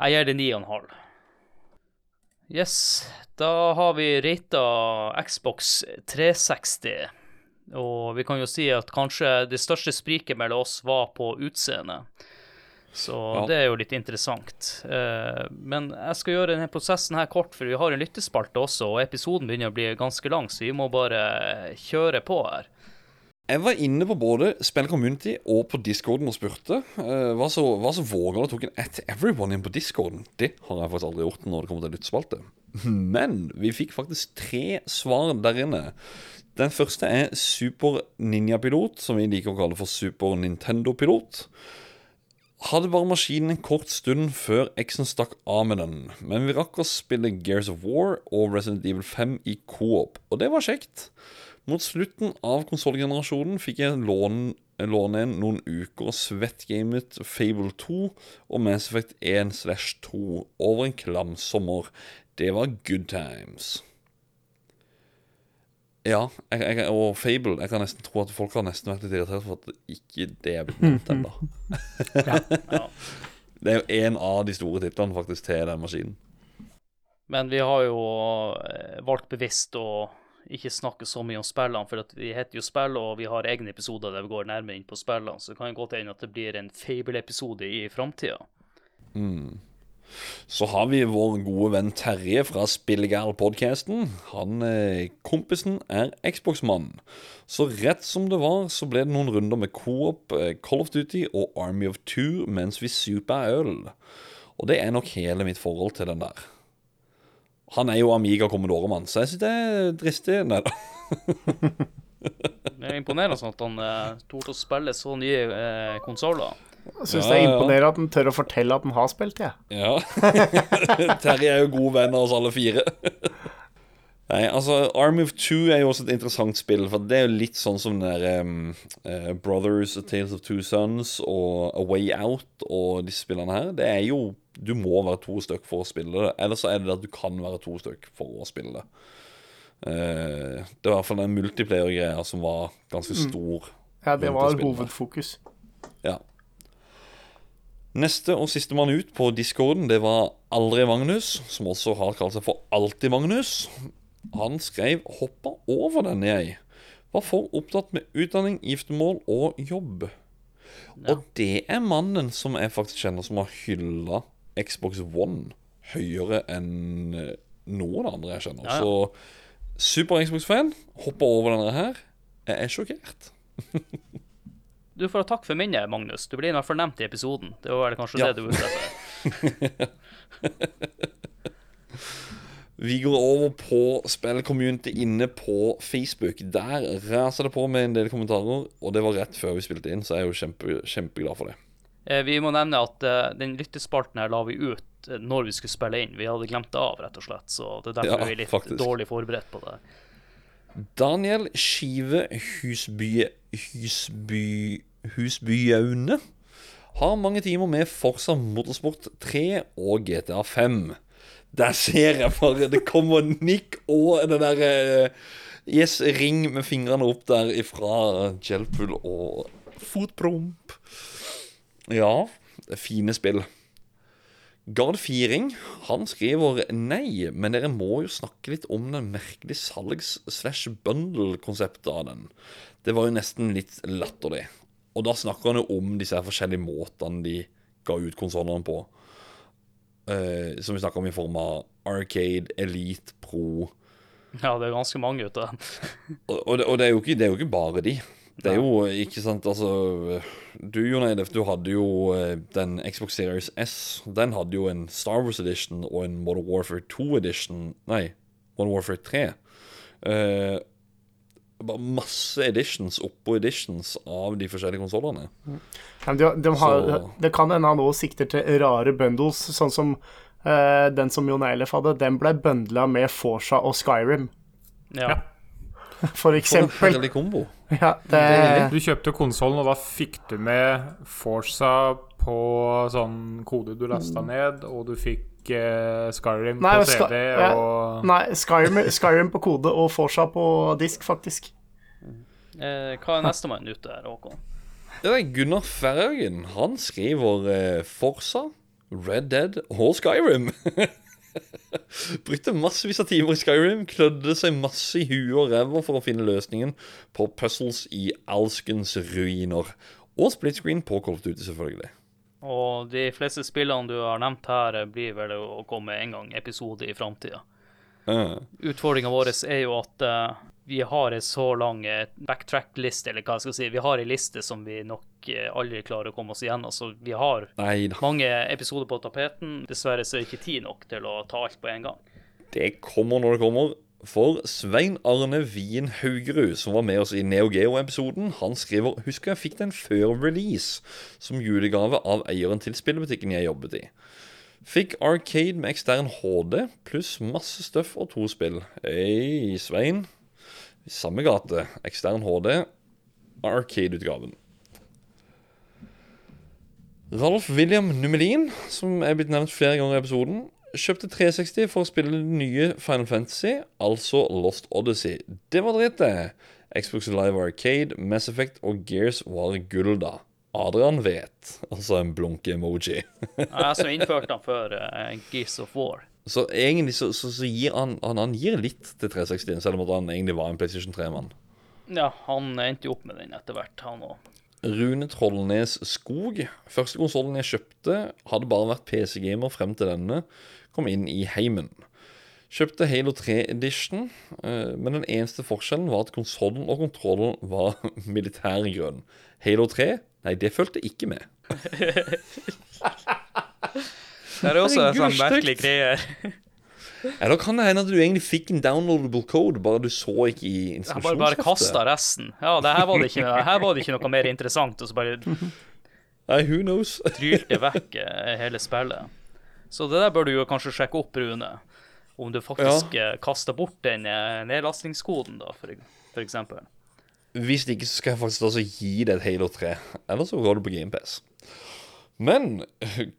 Jeg gir det 9,5. Yes, da har vi rata Xbox 360. Og vi kan jo si at kanskje det største spriket mellom oss var på utseende. Så Ja. det er jo litt interessant. Uh, men jeg skal gjøre denne prosessen her kort, for vi har en lyttespalte også, og episoden begynner å bli ganske lang, så vi må bare kjøre på her. Jeg var inne på både Spill Community og på Discorden og spurte. Uh, var så, var så vågal og tok en at everyone inn på Discorden. Det har jeg faktisk aldri gjort når det kommer til lyttespalte. Men vi fikk faktisk tre svar der inne. Den første er Super Ninja Pilot, som vi liker å kalle for Super Nintendo Pilot. Hadde bare maskinen en kort stund før X-en stakk av med den, men vi rakk å spille Gears of War og Resident Evil 5 i co-op, og det var kjekt. Mot slutten av konsollgenerasjonen fikk jeg låne, låne en noen uker og svettgamet Fable 2 og Mass Effect 1 slash 2 over en klam sommer. Det var good times. Ja, jeg, jeg, og Fable Jeg kan nesten tro at folk har nesten vært litt irritert for at ikke det er blitt nevnt ennå. [laughs] Ja. Det er jo en av de store titlene faktisk til den maskinen. Men vi har jo eh, valgt bevisst å ikke snakke så mye om spillene, for vi heter jo spill, og vi har egne episoder der vi går nærmere inn på spillene, så det kan godt hende at det blir en Fable-episode i framtida. Mm. Så har vi vår gode venn Terje fra Spillegal-podkasten. Han eh, kompisen er Xbox-mann. Så rett som det var, så ble det noen runder med Coop, eh, Call of Duty og Army of Two mens vi supa øl. Og det er nok hele mitt forhold til den der. Han er jo Amiga Commodore-mann, så jeg syns det er dristig. Nei da. Det er imponerende sånn at han uh, torde å spille så nye uh, konsoller. Jeg syns Ja, det er ja. imponerende at han tør å fortelle at han har spilt, jeg. Ja. [laughs] Terje er jo god venn av oss alle fire. Nei, altså Army of Two er jo også et interessant spill. For det er jo litt sånn som den der um, uh, Brothers, A Tales of Two Sons og A Way Out og disse spillene her. Det er jo Du må være to stykk for å spille det. Eller så er det at du kan være to stykk for å spille det. Uh, det var i hvert fall den multiplayer-greia som var ganske stor. Ja, det var hovedfokus. Ja. Neste og sistemann ut på discorden, det var Aldri Magnus, som også har kalt seg for Alltid Magnus. Han skrev 'hoppa over denne, jeg'. Var for opptatt med utdanning, giftermål og jobb. Og det er mannen som jeg faktisk kjenner som har hylla Xbox One høyere enn eh, noen andre jeg kjenner. Ja, ja. Så super Xbox-fan, hopper over denne her. Jeg er sjokkert. [laughs] Du får ha takk for minnet, Magnus. Du blir i hvert fall nevnt i episoden. Det var kanskje Ja. det du var ute etter. [laughs] Vi går over på spillcommunity inne på Facebook. Der raser det på med en del kommentarer, og det var rett før vi spilte inn, så jeg er jo kjempe, kjempeglad for det. Eh, Vi må nevne at eh, den lyttespalten her la vi ut eh, når vi skulle spille inn. Vi hadde glemt det av, rett og slett. Så det er derfor Ja, vi er litt faktisk. dårlig forberedt på det. Daniel Skive Husby Husby Husbyaune har mange timer med Forsa Motorsport 3 og GTA 5. Der ser jeg bare Det kommer nikk og det der eh, Yes, ring med fingrene opp der ifra Gelpool og fotpromp. Ja, det er fine spill. Gard Firing han skriver nei, men dere må jo snakke litt om den merkelige salgs-slash-bundle-konseptet av den. Det var jo nesten litt latterlig. Og da snakker han jo om disse forskjellige måtene de ga ut konsollene på. Eh, som vi snakker om i form av Arcade, Elite, Pro Ja, det er ganske mange ute. [laughs] Og, og, det, og det, er ikke, det er jo ikke bare de. Det er jo ikke sant, altså Du Jon Eidef, du hadde jo eh, den Xbox Series S. Den hadde jo en Star Wars Edition og en Modern Warfare 2 Edition Nei, Modern Warfare 3. Eh, bare masse editions oppå editions av de forskjellige konsollene. Ja, de, de Det kan hende han òg sikter til rare bundles, sånn som uh, den som Jon Eilef hadde. Den ble bundla med Forsa og Skyrim, Ja. for For en eksempel. kombo. Ja, det, Du kjøpte konsollen, og da fikk du med Forsa på sånn kode du lasta ned, og du fikk eh, Skyrim Nei, på Sky- CD ja. og Nei, Skyrim, Skyrim på kode og Forsa på disk, faktisk. Eh, hva er nestemann ute her, Håkon? Det er Gunnar Ferhaugen. Han skriver eh, Forsa, Red Dead og Skyrim. [laughs] Brukte massevis av timer i Skyrim, klødde seg masse i huet og ræva for å finne løsningen på puzzles i alskens ruiner. Og split screen på Call of Duty, selvfølgelig. Og de fleste spillene du har nevnt her, blir vel å komme en gang episode i framtida. Uh, Utfordringa vår er jo at uh, vi har en så lang eh, backtrack-liste, eller hva jeg skal si. Vi har en liste som vi nok eh, aldri klarer å komme oss igjennom. Så vi har Neida. mange episoder på tapeten. Dessverre så er det ikke tid nok til å ta alt på en gang. Det kommer når det kommer. For Svein Arne Wien Haugerud, som var med oss i Neo Geo-episoden, han skriver Husker jeg fikk den før release som julegave av eieren til spillebutikken jeg jobbet i. Fikk Arcade med ekstern HD pluss masse støff og to spill. Hei, Svein. Samme gate. Ekstern HD. Arcade-utgaven. Ralf William Numelin, som er blitt nevnt flere ganger i episoden, kjøpte 360 for å spille det nye Final Fantasy, altså Lost Odyssey. Det var dritt, det. Xbox Live Arcade, Mass Effect og Gears var gull da. Adrian vet. Altså en blunke-emoji. Jeg så innførte han før uh, Gears of War. Så egentlig så, så, så gir han, han, han gir litt til 360, selv om han egentlig var en PlayStation 3-mann. Ja, han endte jo opp med den etter hvert, han òg. Rune Trollnes Skog. Første konsollen jeg kjøpte, hadde bare vært PC-gamer frem til denne kom inn i heimen. Kjøpte Halo 3 Edition, eh, men den eneste forskjellen var at konsollen og kontrollen var [laughs] militærgrønn. Halo 3, nei, det fulgte ikke med. Det er også en sånn merkelig greie. Eller kan det hende at du egentlig fikk en downloadable code, bare du så ikke i Jeg bare, bare kasta resten. Ja, det her var det ikke, her var det ikke noe mer interessant, og så bare Nei, who knows? trylte vekk eh, hele spillet. Så det der bør du jo kanskje sjekke opp, Rune. Om du faktisk ja. kaster bort den eh, nedlastingskoden, da, for, for eksempel. Hvis ikke, så skal jeg faktisk også gi deg et Halo 3. Eller så går du på GamePass. Men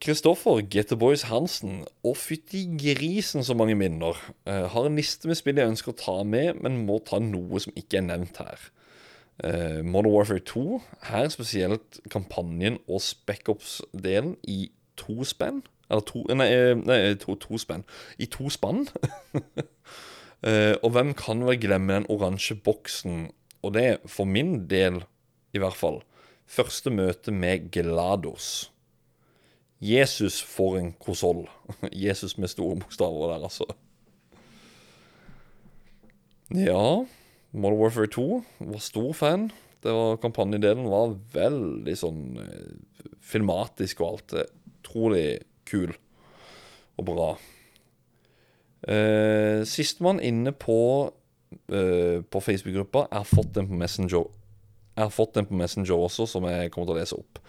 Kristoffer Get the Boys Hansen, og fytti grisen så mange minner, eh, har en liste med spill jeg ønsker å ta med, men må ta noe som ikke er nevnt her. Modern Warfare 2, her spesielt kampanjen og Spec Ops-delen i to spenn. Eller to Nei, eh, nei to, to spenn. I to spann. [laughs] Eh, og hvem kan vel glemme den oransje boksen? Og det, for min del i hvert fall, første møte med GLaDOS. Jesus for en konsoll. [laughs] Jesus med store bokstaver der, altså. Ja, Modern Warfare 2 var stor fan. Det var Kampanjedelen var veldig sånn eh, filmatisk og alt. Utrolig kul og bra. Uh, Sistemann inne på uh, På Facebook-gruppa er fått den på Messenger. Jeg har fått den på Messenger også, som jeg kommer til å lese opp.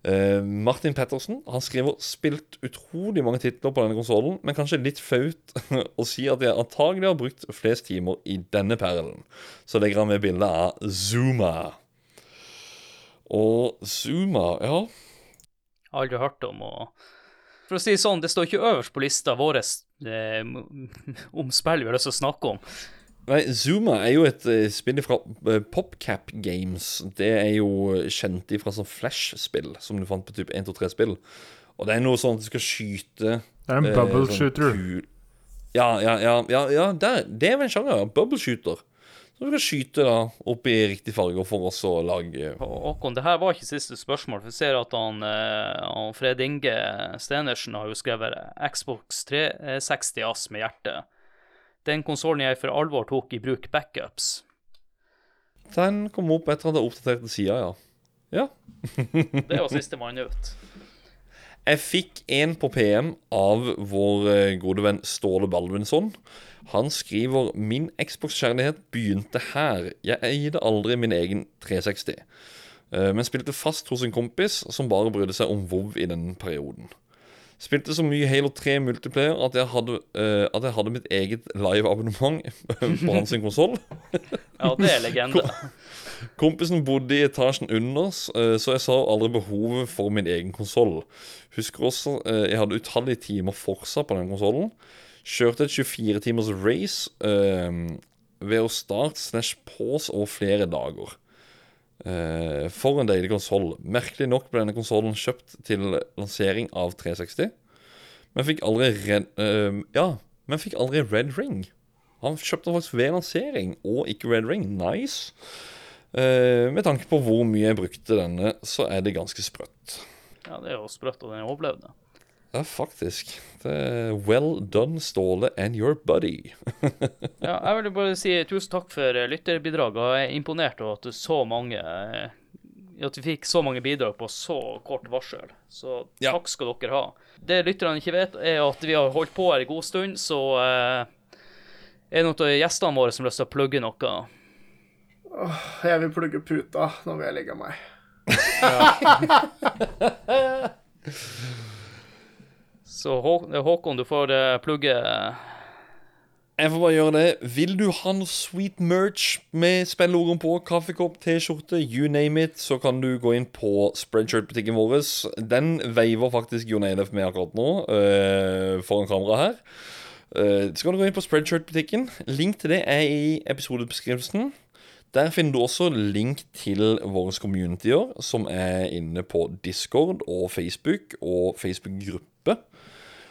Uh, Martin Pettersen han skriver spilt utrolig mange titler på denne konsollen, men kanskje litt flaut [laughs] å si at jeg antagelig har brukt flest timer i denne perlen. Så legger han med bilde av Zuma. Og Zuma, ja Aldri hørt om og For å si det sånn, det står ikke øverst på lista vår eh, om spill vi har lyst til å snakke om. Nei, Zuma er jo et eh, spill fra eh, PopCap Games. Det er jo kjent ifra sånn Flash-spill som du fant på type 1, 2, 3-spill. Og det er noe sånn at du skal skyte Det er en eh, bubble sånn shooter. Ja, ja, ja, ja, ja der, det er vel en sjanger. ja. Bubble shooter. Så du kan skyte da opp i riktig farge og for oss å lage Håkon, det her var ikke siste spørsmål. For jeg ser at han, eh, han Fred Inge Stenersen har jo skrevet Xbox 360 ass med hjerte. Den konsollen jeg for alvor tok i bruk backups. Den kom opp etter at jeg oppdaterte sida, ja. Ja. [laughs] Det var sistemann ut. Jeg fikk en på PM av vår eh, gode venn Ståle Baldvinsson. Han skriver Min Xbox-kjærlighet begynte her. Jeg eide aldri min egen 360, eh, men spilte fast hos en kompis som bare brydde seg om WoW i den perioden. Spilte så mye Halo 3 multiplayer at jeg hadde, uh, at jeg hadde mitt eget live-abonnement [laughs] på hans konsoll. Ja, det er legende. [laughs] Kompisen bodde i etasjen under, eh, så jeg så aldri behovet for min egen konsoll. Husker også uh, jeg hadde utallige timer Forsa på den konsollen. Kjørte et 24 timers race uh, ved å starte slash pause over flere dager. Uh, for en deilig konsoll. Merkelig nok ble denne konsollen kjøpt til lansering av 360, men fikk aldri red, uh, Ja, men fikk aldri Red Ring. Han kjøpte faktisk ved lansering, og ikke Red Ring. Nice. Eh, med tanke på hvor mye jeg brukte denne, så er det ganske sprøtt. Ja, det er jo sprøtt at den overlevde. Ja, faktisk. Det er well done, Ståle and your buddy. [laughs] Ja, jeg vil bare si tusen takk for Lytterbidraget jeg er imponert over at så mange eh, At vi fikk så mange bidrag på så kort varsel. Så Ja. takk skal dere ha. Det lytterne ikke vet, er at vi har holdt på her en god stund, så eh, er det noen av gjestene våre som har lyst til å plugge noe. Jeg vil plugge puta. Nå vil jeg legge meg. [laughs] [laughs] Så Hå Håkon, du får eh, plugge Jeg får bare gjøre det. Vil du ha noe sweet merch med spilleordene på, kaffekopp, T-skjorte, you name it, så kan du gå inn på spreadshirt-butikken vår. Den veiver faktisk Jon Eilef med akkurat nå, øh, foran kamera her. Uh, så kan du gå inn på spreadshirt-butikken. Link til det er i episodebeskrivelsen. Der finner du også link til våre communityer, som er inne på Discord og Facebook og Facebook-gruppe.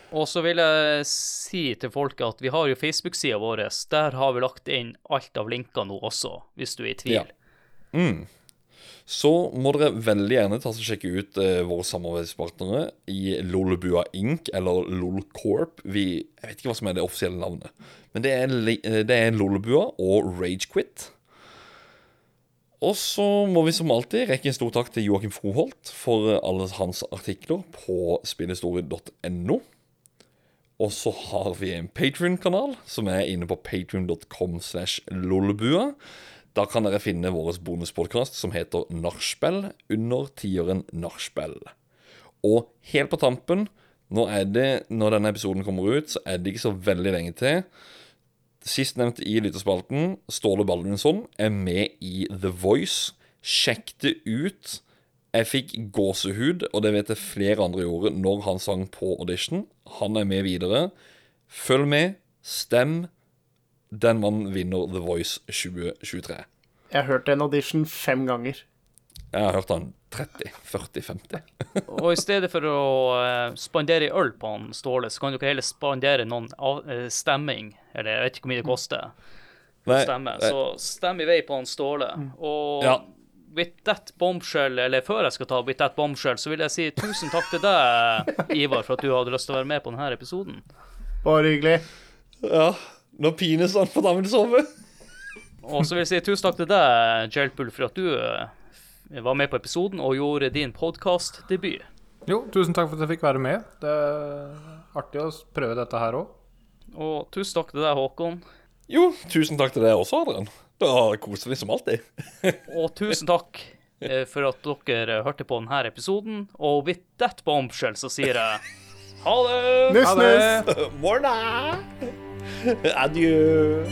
Og så vil jeg si til folk at vi har jo Facebook-sida vår. Der har vi lagt inn alt av linker nå også, hvis du er i tvil. Ja. Mm. så må dere veldig gjerne ta og sjekke ut eh, våre samarbeidspartnere i Lolebua Inc. eller Lolcorp. Vi, jeg vet ikke hva som er det offisielle navnet. Men det er, eh, det er Lolebua og Ragequit. Og så må vi som alltid rekke en stor takk til Joakim Froholt for eh, alle hans artikler på spillhistorie.no. Og så har vi en Patreon-kanal som er inne på patreon.com slash lollebua. Da kan dere finne vår bonuspodkast som heter Nachspiel under tieren Nachspiel. Og helt på tampen, nå er det, når denne episoden kommer ut, så er det ikke så veldig lenge til. Sistnevnte i lytterspalten, Ståle Baldunsson, er med i The Voice. Sjekk det ut. Jeg fikk gåsehud, og det vet jeg flere andre gjorde, når han sang på audition. Han er med videre. Følg med, stem. Den mannen vinner The Voice 2023. Jeg har hørt en audition fem ganger. Jeg har hørt han 30, 40, 50. Og i stedet for å eh, spandere øl på han Ståle, så kan dere heller spandere noen eh, stemming. Eller jeg vet ikke hvor mye det koster. Nei, Stemme. Så stem i vei på han Ståle. Og Ja. With that bombshell, eller før jeg skal ta with that bombshell, så vil jeg si tusen takk til deg, Ivar, for at du hadde lyst til å være med på denne episoden. Bare hyggelig. Ja, nå pines han på damen sove. Og så vil jeg si tusen takk til deg, Jelpool, for at du eh, var med på episoden og gjorde din podkastdebut. Jo, tusen takk for at jeg fikk være med. Det er artig å prøve dette her òg. Og tusen takk til deg, Håkon. Jo, tusen takk til deg også, Adrian. Det koser koselig som alltid. [laughs] Og tusen takk eh, for at dere hørte på denne episoden. Og with that bombshell så sier jeg ha det! Nuss, nuss. Morna! Adjø.